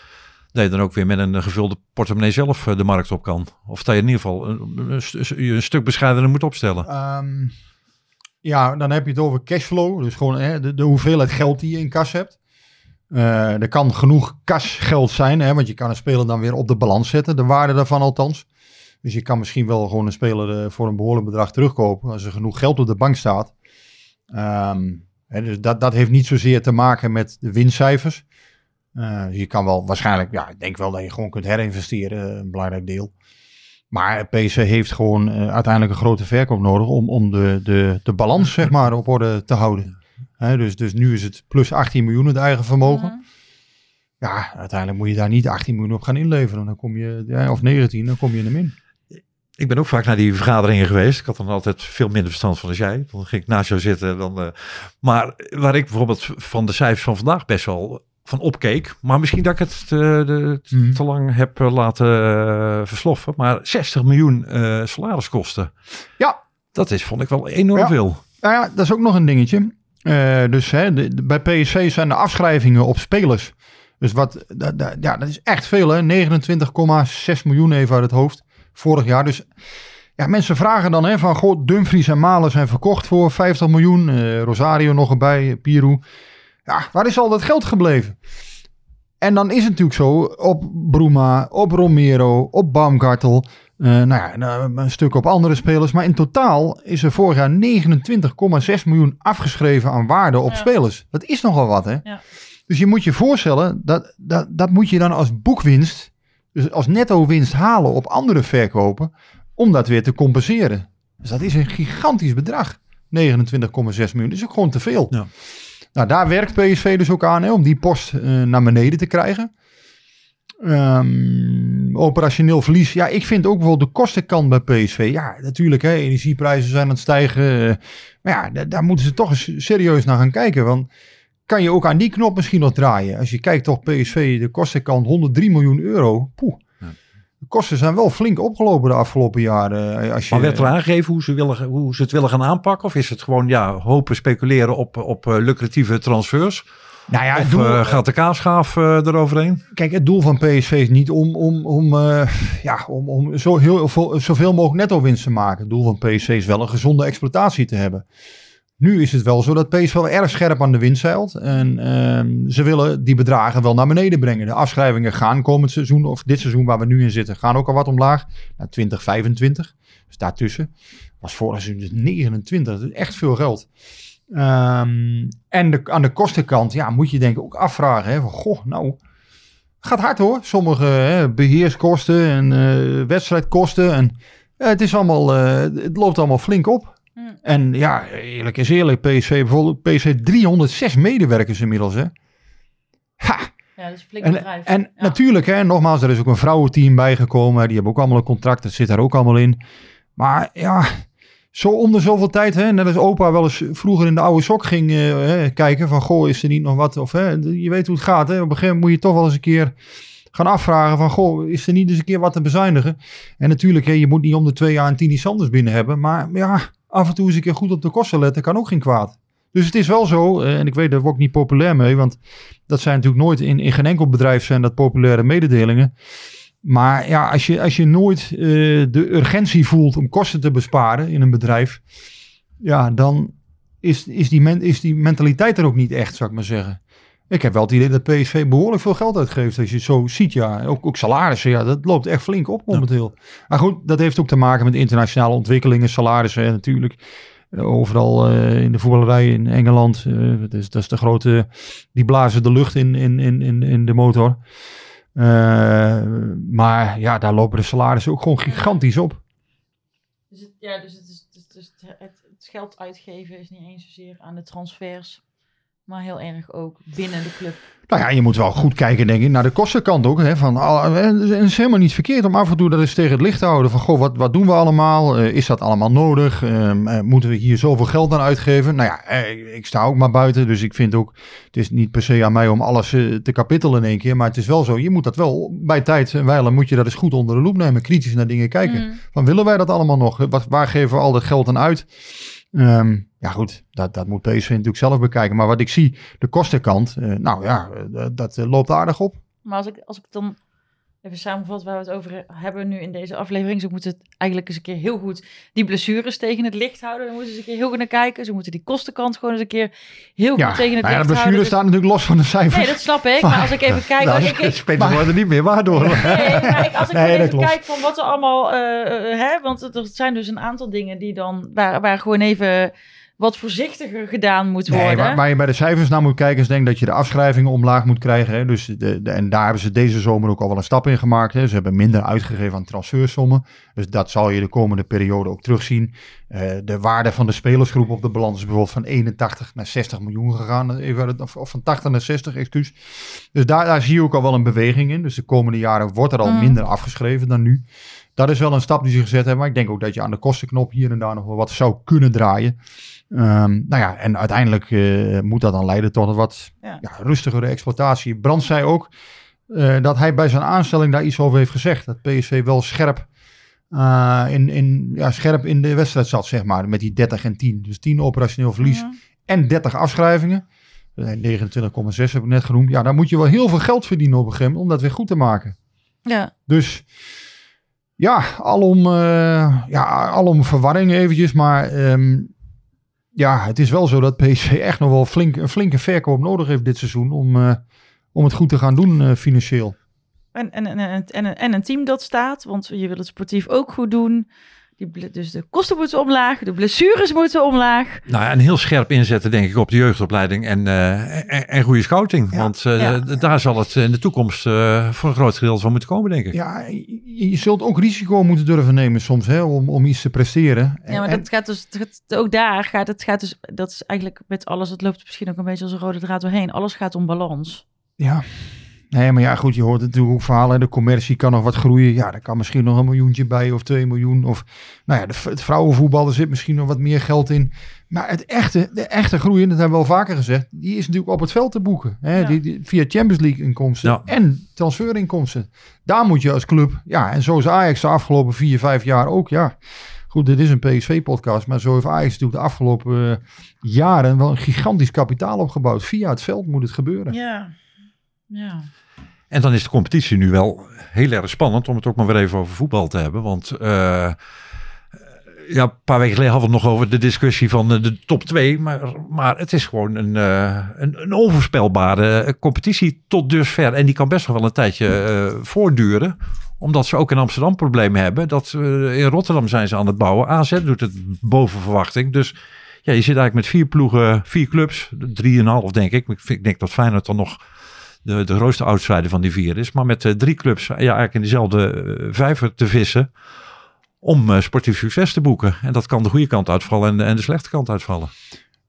Dat je dan ook weer met een gevulde portemonnee zelf eh, de markt op kan. Of dat je in ieder geval een, een, st- een stuk bescheidener moet opstellen. Ehm, ja, dan heb je het over cashflow. Dus gewoon hè, de, hoeveelheid geld die je in kas hebt. Eh, er kan genoeg kasgeld zijn, hè, want je kan een speler dan weer op de balans zetten. De waarde daarvan althans. Dus je kan misschien wel gewoon een speler eh, voor een behoorlijk bedrag terugkopen. Als er genoeg geld op de bank staat. Ehm, hè, dus dat, dat heeft niet zozeer te maken met de winstcijfers. Eh, je kan wel waarschijnlijk, ja, ik denk wel dat je gewoon kunt herinvesteren, een belangrijk deel. Maar PC heeft gewoon eh, uiteindelijk een grote verkoop nodig om, om de, de, de balans zeg maar, op orde te houden. Hè, dus, dus nu is het plus 18 miljoen het eigen vermogen. Mhm. Ja, uiteindelijk moet je daar niet 18 miljoen op gaan inleveren. Dan kom je, ja, of 19, dan kom je in de min. Ik ben ook vaak naar die vergaderingen geweest. Ik had dan altijd veel minder verstand van als jij. Dan ging ik naast jou zitten. Dan, eh, maar waar ik bijvoorbeeld van de cijfers van vandaag best wel van opkeek. Maar misschien dat ik het eh, de, Mhm. te lang heb eh, laten eh, versloffen. Maar 60 miljoen salariskosten. Ja. Dat is, vond ik wel enorm Ja. veel. Nou ja, dat is ook nog een dingetje. Dus hè, de, de- bij PSV zijn de afschrijvingen op spelers. Dus wat, ja, dat is echt veel hè. 29,6 miljoen even uit het hoofd. Vorig jaar. Dus ja, mensen vragen dan hè, van, goh, Dumfries en Malen zijn verkocht voor 50 miljoen. Rosario nog erbij, Piru. Ja, waar is al dat geld gebleven? En dan is het natuurlijk zo, op Bruma, op Romero, op Baumgartel, eh, nou ja, nou, een stuk op andere spelers. Maar in totaal is er vorig jaar 29,6 miljoen afgeschreven aan waarde op Ja. spelers. Dat is nogal wat, hè? Ja. Dus je moet je voorstellen, dat, dat, dat moet je dan als boekwinst, dus als netto winst halen op andere verkopen, om dat weer te compenseren. Dus dat is een gigantisch bedrag. 29,6 miljoen. Dat is ook gewoon te veel. Ja. Nou, daar werkt PSV dus ook aan, hè, om die post eh, naar beneden te krijgen. Ehm, operationeel verlies. Ja, ik vind ook wel de kostenkant bij PSV. Ja, natuurlijk, hè, energieprijzen zijn aan het stijgen. eh, maar ja, da- daar moeten ze toch eens serieus naar gaan kijken. Want kan je ook aan die knop misschien nog draaien? Als je kijkt toch PSV, de kostenkant 103 miljoen euro. Poeh. De kosten zijn wel flink opgelopen de afgelopen jaren. eh, Als je, Maar werd er aangegeven hoe ze, willen, hoe ze het willen gaan aanpakken? Of is het gewoon ja, hopen speculeren op, op eh, lucratieve transfers? nou ja, Of doel, eh, gaat de kaasschaaf eh, eroverheen? Kijk, het doel van PSV is niet om, om, om, ja, om, om zo heel, veel- zoveel mogelijk netto winst te maken. Het doel van PSV is wel een gezonde exploitatie te hebben. Nu is het wel zo dat PSV wel erg scherp aan de wind zeilt. En ehm, ze willen die bedragen wel naar beneden brengen. De afschrijvingen gaan komend seizoen, of dit seizoen waar we nu in zitten, gaan ook al wat omlaag. Naar 2025. Dus daartussen. Was vorig seizoen dus 29. Dat is echt veel geld. Ehm, en de, aan de kostenkant ja, moet je denk ik ook afvragen. Hè, van, goh, nou, gaat hard hoor. Sommige hè, beheerskosten en eh, wedstrijdkosten. En, ja, het, is allemaal, eh, het loopt allemaal flink op. Hmm. En ja, eerlijk is eerlijk, PSV bijvoorbeeld, PSV 306 medewerkers inmiddels. Hè. Ha, Ja, dat is een flink en, bedrijf. en Ja. natuurlijk, hè, nogmaals, er is ook een vrouwenteam bijgekomen. Die hebben ook allemaal een contract, dat zit daar ook allemaal in. Maar ja, zo om de zoveel tijd, hè, net als opa wel eens vroeger in de oude sok ging eh, hè, kijken van, goh, is er niet nog wat? Of hè, je weet hoe het gaat, hè. Op een gegeven moment moet je toch wel eens een keer gaan afvragen van, goh, is er niet eens een keer wat te bezuinigen? En natuurlijk, hè, je moet niet om de twee jaar een Tini Sanders binnen hebben, maar ja, af en toe eens een keer goed op de kosten letten kan ook geen kwaad. Dus het is wel zo, eh, en ik weet daar word ik niet populair mee, want dat zijn natuurlijk nooit in, in geen enkel bedrijf zijn dat populaire mededelingen. Maar ja, als je, als je nooit eh, de urgentie voelt om kosten te besparen in een bedrijf, ja, dan is, is, die men, is die mentaliteit er ook niet echt, zou ik maar zeggen. Ik heb wel het idee dat PSV behoorlijk veel geld uitgeeft. Als je het zo ziet, ja. Ook, ook salarissen, ja, dat loopt echt flink op momenteel. Maar goed, dat heeft ook te maken met internationale ontwikkelingen, salarissen hè, natuurlijk. Eh, Overal eh, in de voetballerij in Engeland. eh, dat, is, dat is de grote. Die blazen de lucht in, in, in, in, in de motor. Eh, maar ja, daar lopen de salarissen ook gewoon gigantisch op. Dus het, ja, dus het, is, dus het, het, het geld uitgeven is niet eens zozeer aan de transfers. Maar heel erg ook binnen de club. Nou ja, je moet wel goed kijken, denk ik, naar de kostenkant ook. Hè, van, het is helemaal niet verkeerd om af en toe dat eens tegen het licht te houden. Van, goh, wat, wat doen we allemaal? Eh, is dat allemaal nodig? Ehm, eh, moeten we hier zoveel geld aan uitgeven? Nou ja, eh, ik sta ook maar buiten, dus ik vind ook... Het is niet per se aan mij om alles te kapittelen in één keer. Maar het is wel zo, je moet dat wel bij tijd en wijle moet je dat eens goed onder de loep nemen. Kritisch naar dingen kijken. Mm. Van, willen wij dat allemaal nog? Wat, waar geven we al dat geld aan uit? Ehm, ja goed, dat, dat moet PSV natuurlijk zelf bekijken. Maar wat ik zie, de kostenkant, eh, nou ja, eh, dat eh, loopt aardig op. Maar als ik, als ik dan even samenvat waar we het over hebben nu in deze aflevering. Ze moeten het eigenlijk eens een keer heel goed die blessures tegen het licht houden. Dan moeten ze eens een keer heel goed naar kijken. Ze moeten die kostenkant gewoon eens een keer heel Ja, goed tegen het nou ja, licht de blessure houden. Dus- staat natuurlijk los van de cijfers. Nee, dat snap ik. Maar als ik even kijk... Nou, ik, ik- Spelen worden niet meer waardoor. Nee, maar ik- als ik Nee, even klopt. kijk van wat er allemaal, eh, eh, hè, want het- er zijn dus een aantal dingen die dan, waar, waar gewoon even wat voorzichtiger gedaan moet Nee, worden. waar, waar je bij de cijfers naar moet kijken is denk dat je de afschrijvingen omlaag moet krijgen. Hè. Dus de, de- en daar hebben ze deze zomer ook al wel een stap in gemaakt. Hè. Ze hebben minder uitgegeven aan transfersommen. Dus dat zal je de komende periode ook terugzien. Eh, de waarde van de spelersgroep op de balans is bijvoorbeeld van 81 naar 60 miljoen gegaan. Het- Of, of van 80 naar 60, excuus. Dus daar, daar zie je ook al wel een beweging in. Dus de komende jaren wordt er al Mm. minder afgeschreven dan nu. Dat is wel een stap die ze gezet hebben. Maar ik denk ook dat je aan de kostenknop hier en daar nog wel wat zou kunnen draaien. Ehm, nou ja, en uiteindelijk eh, moet dat dan leiden tot een wat Ja. ja, rustigere exploitatie. Brand zei ook eh, dat hij bij zijn aanstelling daar iets over heeft gezegd. Dat PSV wel scherp, eh, in, in, ja, scherp in de wedstrijd zat, zeg maar. Met die 30 en 10. Dus 10 operationeel verlies Ja. en 30 afschrijvingen. Eh, 29,6 heb ik net genoemd. Ja, dan moet je wel heel veel geld verdienen op een gegeven moment om dat weer goed te maken. Ja, Dus ja, alom, ja, alom verwarring eventjes. Maar ehm, ja, het is wel zo dat PSV echt nog wel flink, een flinke verkoop nodig heeft dit seizoen. Om, eh, om het goed te gaan doen eh, financieel. en, en, en, en, en, en een team dat staat, want je wil het sportief ook goed doen. Die, dus de kosten moeten omlaag, de blessures moeten omlaag. Nou ja, en heel scherp inzetten, denk ik, op de jeugdopleiding en, eh, en, en goede scouting. Ja. Want eh, Ja. daar zal het in de toekomst eh, voor een groot gedeelte van moeten komen, denk ik. Ja, je, je zult ook risico moeten durven nemen soms hè, om, om iets te presteren. Ja, maar En- dat gaat dus, ook daar gaat het, gaat dus, dat is eigenlijk met alles, het loopt misschien ook een beetje als een rode draad doorheen. Alles gaat om balans. Ja. Nee, maar ja, goed, je hoort natuurlijk ook verhalen. De commercie kan nog wat groeien. Ja, daar kan misschien nog een miljoentje bij of twee miljoen. Of, nou ja, de, het vrouwenvoetbal, er zit misschien nog wat meer geld in. Maar het echte, de echte groei, en dat hebben we al vaker gezegd, die is natuurlijk op het veld te boeken. Hè? Ja. Die, die- via Champions League inkomsten Ja. en transferinkomsten. Daar moet je als club, ja, en zo is Ajax de afgelopen vier, vijf jaar ook, ja. Goed, dit is een PSV-podcast, maar zo heeft Ajax natuurlijk de afgelopen eh, jaren wel een gigantisch kapitaal opgebouwd. Via het veld moet het gebeuren. Ja. Ja. En dan is de competitie nu wel heel erg spannend om het ook maar weer even over voetbal te hebben. Want eh, ja, een paar weken geleden hadden we het nog over de discussie van eh, de top 2. Maar, maar het is gewoon een, eh, een, een onvoorspelbare competitie tot dusver. En die kan best wel een tijdje voortduren. Omdat ze ook in Amsterdam problemen hebben. Dat, in Rotterdam zijn ze aan het bouwen. AZ doet het boven verwachting. Dus ja, je zit eigenlijk met vier ploegen, vier clubs. Drieënhalf denk ik. Ik denk dat Feyenoord dan nog de, de grootste outsider van die vier is. Maar met eh, drie clubs ja, eigenlijk in dezelfde eh, vijver te vissen om eh, sportief succes te boeken. En dat kan de goede kant uitvallen en, en de slechte kant uitvallen.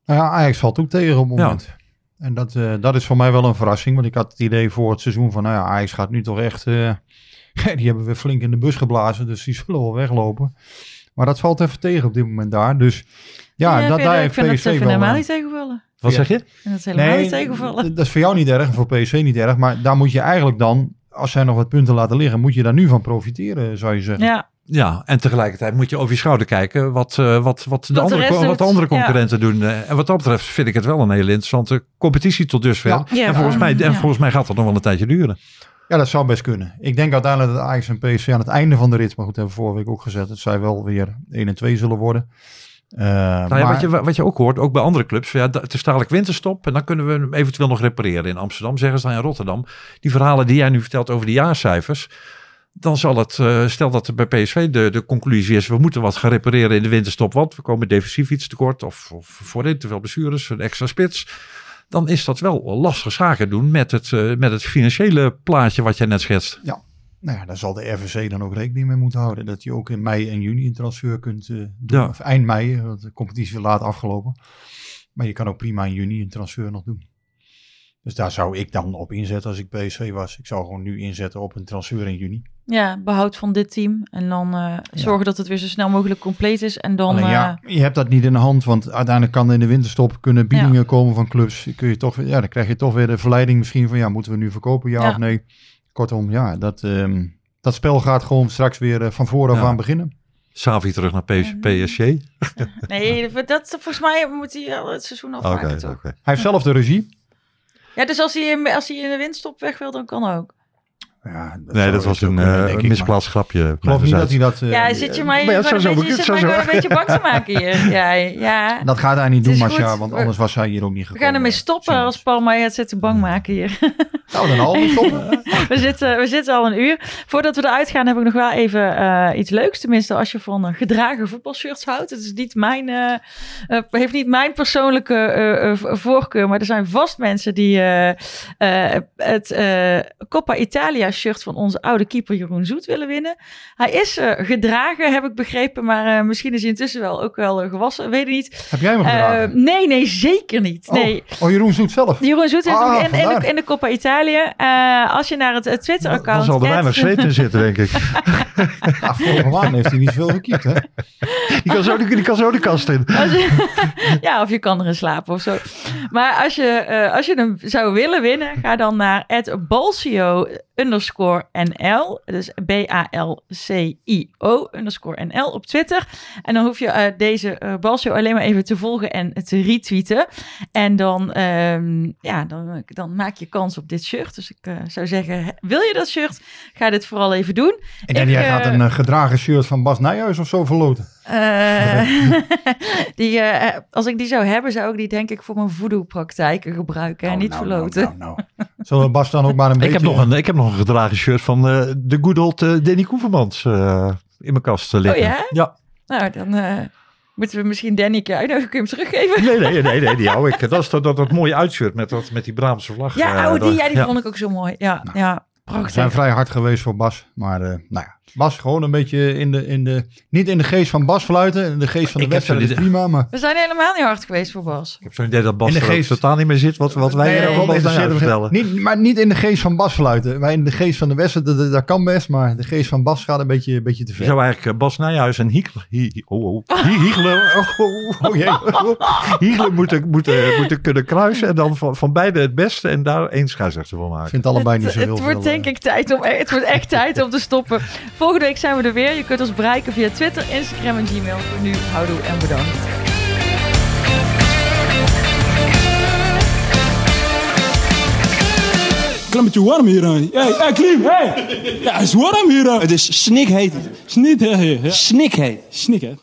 Nou ja, Ajax valt ook tegen op het Ja. moment. En dat, eh, dat is voor mij wel een verrassing. Want ik had het idee voor het seizoen van, nou ja, Ajax gaat nu toch echt... eh, die hebben we flink in de bus geblazen, dus die zullen wel weglopen. Maar dat valt even tegen op dit moment daar. Dus ja, dat, daar ik heeft PSV wel... helemaal niet tegenvallen. Wat Ja. zeg je? Vind dat helemaal niet tegenvallen. dat is voor jou niet erg en voor PSV niet erg. Maar daar moet je eigenlijk dan, als zij nog wat punten laten liggen, moet je daar nu van profiteren, zou je zeggen. Ja, Ja, en tegelijkertijd moet je over je schouder kijken wat, eh, wat, wat, de, de andere, wat de andere ja. concurrenten doen. Eh, En wat dat betreft vind ik het wel een hele interessante competitie tot dusver. Ja. Ja, en volgens mij, en ja. volgens mij gaat dat nog wel een tijdje duren. Ja, dat zou best kunnen. Ik denk uiteindelijk dat Ajax en PSV aan het einde van de rit, maar goed, hebben we vorige week ook gezet, dat zij wel weer 1 en 2 zullen worden. Eh, Nou ja, maar- wat, je, wat je ook hoort, ook bij andere clubs, ja, het is dadelijk winterstop en dan kunnen we hem eventueel nog repareren in Amsterdam, zeggen ze dan in Rotterdam. Die verhalen die jij nu vertelt over de jaarcijfers, dan zal het, eh, stel dat er bij PSV de, de conclusie is, we moeten wat gaan repareren in de winterstop, want we komen defensief iets tekort of, of voorin te veel blessures, een extra spits. Dan is dat wel lastig zaken doen met het, eh, met het financiële plaatje wat jij net schetst. Nou ja, daar zal de RVC dan ook rekening mee moeten houden. Dat je ook in mei en juni een transfer kunt eh, doen. Ja. Of eind mei, want de competitie is laat afgelopen. Maar je kan ook prima in juni een transfer nog doen. Dus daar zou ik dan op inzetten als ik PSV was. Ik zou gewoon nu inzetten op een transfer in juni. Ja, behoud van dit team. En dan eh, zorgen dat het weer zo snel mogelijk compleet is. En dan... Alleen eh, ja, je hebt dat niet in de hand, want uiteindelijk kan er in de winterstop kunnen biedingen komen van clubs. Kun je toch, weer- ja, dan krijg je toch weer de verleiding misschien van ja, moeten we nu verkopen, ja, Ja. of nee. Kortom, ja, dat, ehm, dat spel gaat gewoon straks weer eh, van vooraf Ja. aan beginnen. Savi terug naar PS PSG. Nee, dat, volgens mij moet hij al het seizoen afmaken, oké. toch? Hij heeft zelf de regie. Ja, dus als hij, in- als hij in de winststop weg wil, dan kan ook. Ja, dat Nee, dat was een eh, ik, misplaatst grapje. maar Ik geloof niet dat hij dat... eh, ja, zit je mij, maar ja, zou een zo- beetje, zit gewoon een beetje bang te maken hier. Ja, ja. Dat gaat hij niet doen, Marcia, want We- anders was hij hier ook niet We gekomen. gaan ermee stoppen we. als Paul mij het zit te bang maken hier. Nou, dan al stoppen. we, zitten, we zitten al een uur. Voordat we eruit gaan heb ik nog wel even eh, iets leuks. Tenminste, als je van eh, gedragen voetbalshirts houdt. Het is niet mijn, eh, eh, heeft niet mijn persoonlijke eh, eh, voorkeur. Maar er zijn vast mensen die eh, eh, het eh, Coppa Italia shirt van onze oude keeper Jeroen Zoet willen winnen. Hij is eh, gedragen, heb ik begrepen. Maar eh, misschien is hij intussen wel ook wel eh, gewassen. Weet ik niet. Heb jij hem gedragen? nee, nee, zeker niet. Nee. Oh, oh, Jeroen Zoet zelf. Jeroen Zoet heeft Ah, hem in, in, de, in de Coppa Italia. Eh, als je naar het, het Dan Twitter-account... zal er weinig zweet in zitten, denk ik. Ja, vorige maand heeft hij niet zoveel gekiept, hè? Die kan zo, de- die kan zo de kast in. Je- ja, of je kan erin slapen of zo. Maar als je, als je hem zou willen winnen, ga dan naar balcio underscore NL. Dus B-A-L-C-I-O underscore NL op Twitter. En dan hoef je eh, deze Balcio alleen maar even te volgen en te retweeten. En dan, ehm, ja, dan, dan maak je kans op dit shirt. Dus ik eh, zou zeggen, wil je dat shirt? Ga dit vooral even doen. En jij gaat een gedragen shirt van Bas Nijhuis of zo verloten. Eh, die, eh, als ik die zou hebben, zou ik die denk ik voor mijn voodoo-praktijken gebruiken en Nou, niet nou, verloten. Nou, nou, nou. Zullen we Bas dan ook maar een Ik beetje... heb, nog een, ik heb nog een gedragen shirt van eh, de good old eh, Danny Koevermans eh, in mijn kast liggen. Oh ja? Ja. Nou, dan eh, moeten we misschien Danny een keer uitnodigen. Kun je hem teruggeven? Nee, nee, nee, nee, die hou ik. Dat is dat, dat, dat mooie uitshirt met, dat, met die Braamse vlag. Ja, oh, die, dat- ja, die ja. vond ik ook zo mooi. Ja, ja We zijn prachtig. vrij hard geweest voor Bas. Maar eh, nou ja, Bas gewoon een beetje in de, in de... Niet in de geest van Bas fluiten. In de geest van de Ik wedstrijd is prima, maar... We zijn helemaal niet hard geweest voor Bas. Ik heb zo'n idee dat Bas In de geest- totaal niet meer zit wat, wat wij Nee, er dat over Bas interesseert nou me vertellen. niet, maar niet in de geest van Bas fluiten. Wij in de geest van de wedstrijd, dat, dat- dat kan best. Maar de geest van Bas gaat een beetje, een beetje te Je ver. zou eigenlijk eh, Bas Nijhuis en Hiegler, Hi- Hi- oh, oh, Hi- Hiegler, oh, oh, oh, jee. Hiegler moeten, moeten, moeten kunnen kruisen en dan van, van beide het beste en daar één scheidsrechter voor Ik maken. vind het allebei niet zo heel het wordt denk eh. ik tijd om, het wordt echt tijd om te stoppen. Volgende week zijn we er weer. Je kunt ons bereiken via Twitter, Instagram en Gmail. Voor nu, houdoe en bedankt. Klein beetje warm hier. hè. Hey, hey, Klim, hey! Ja, het is warm hier. Het is snikheet. Snikheet. Snikheet. Snikheet.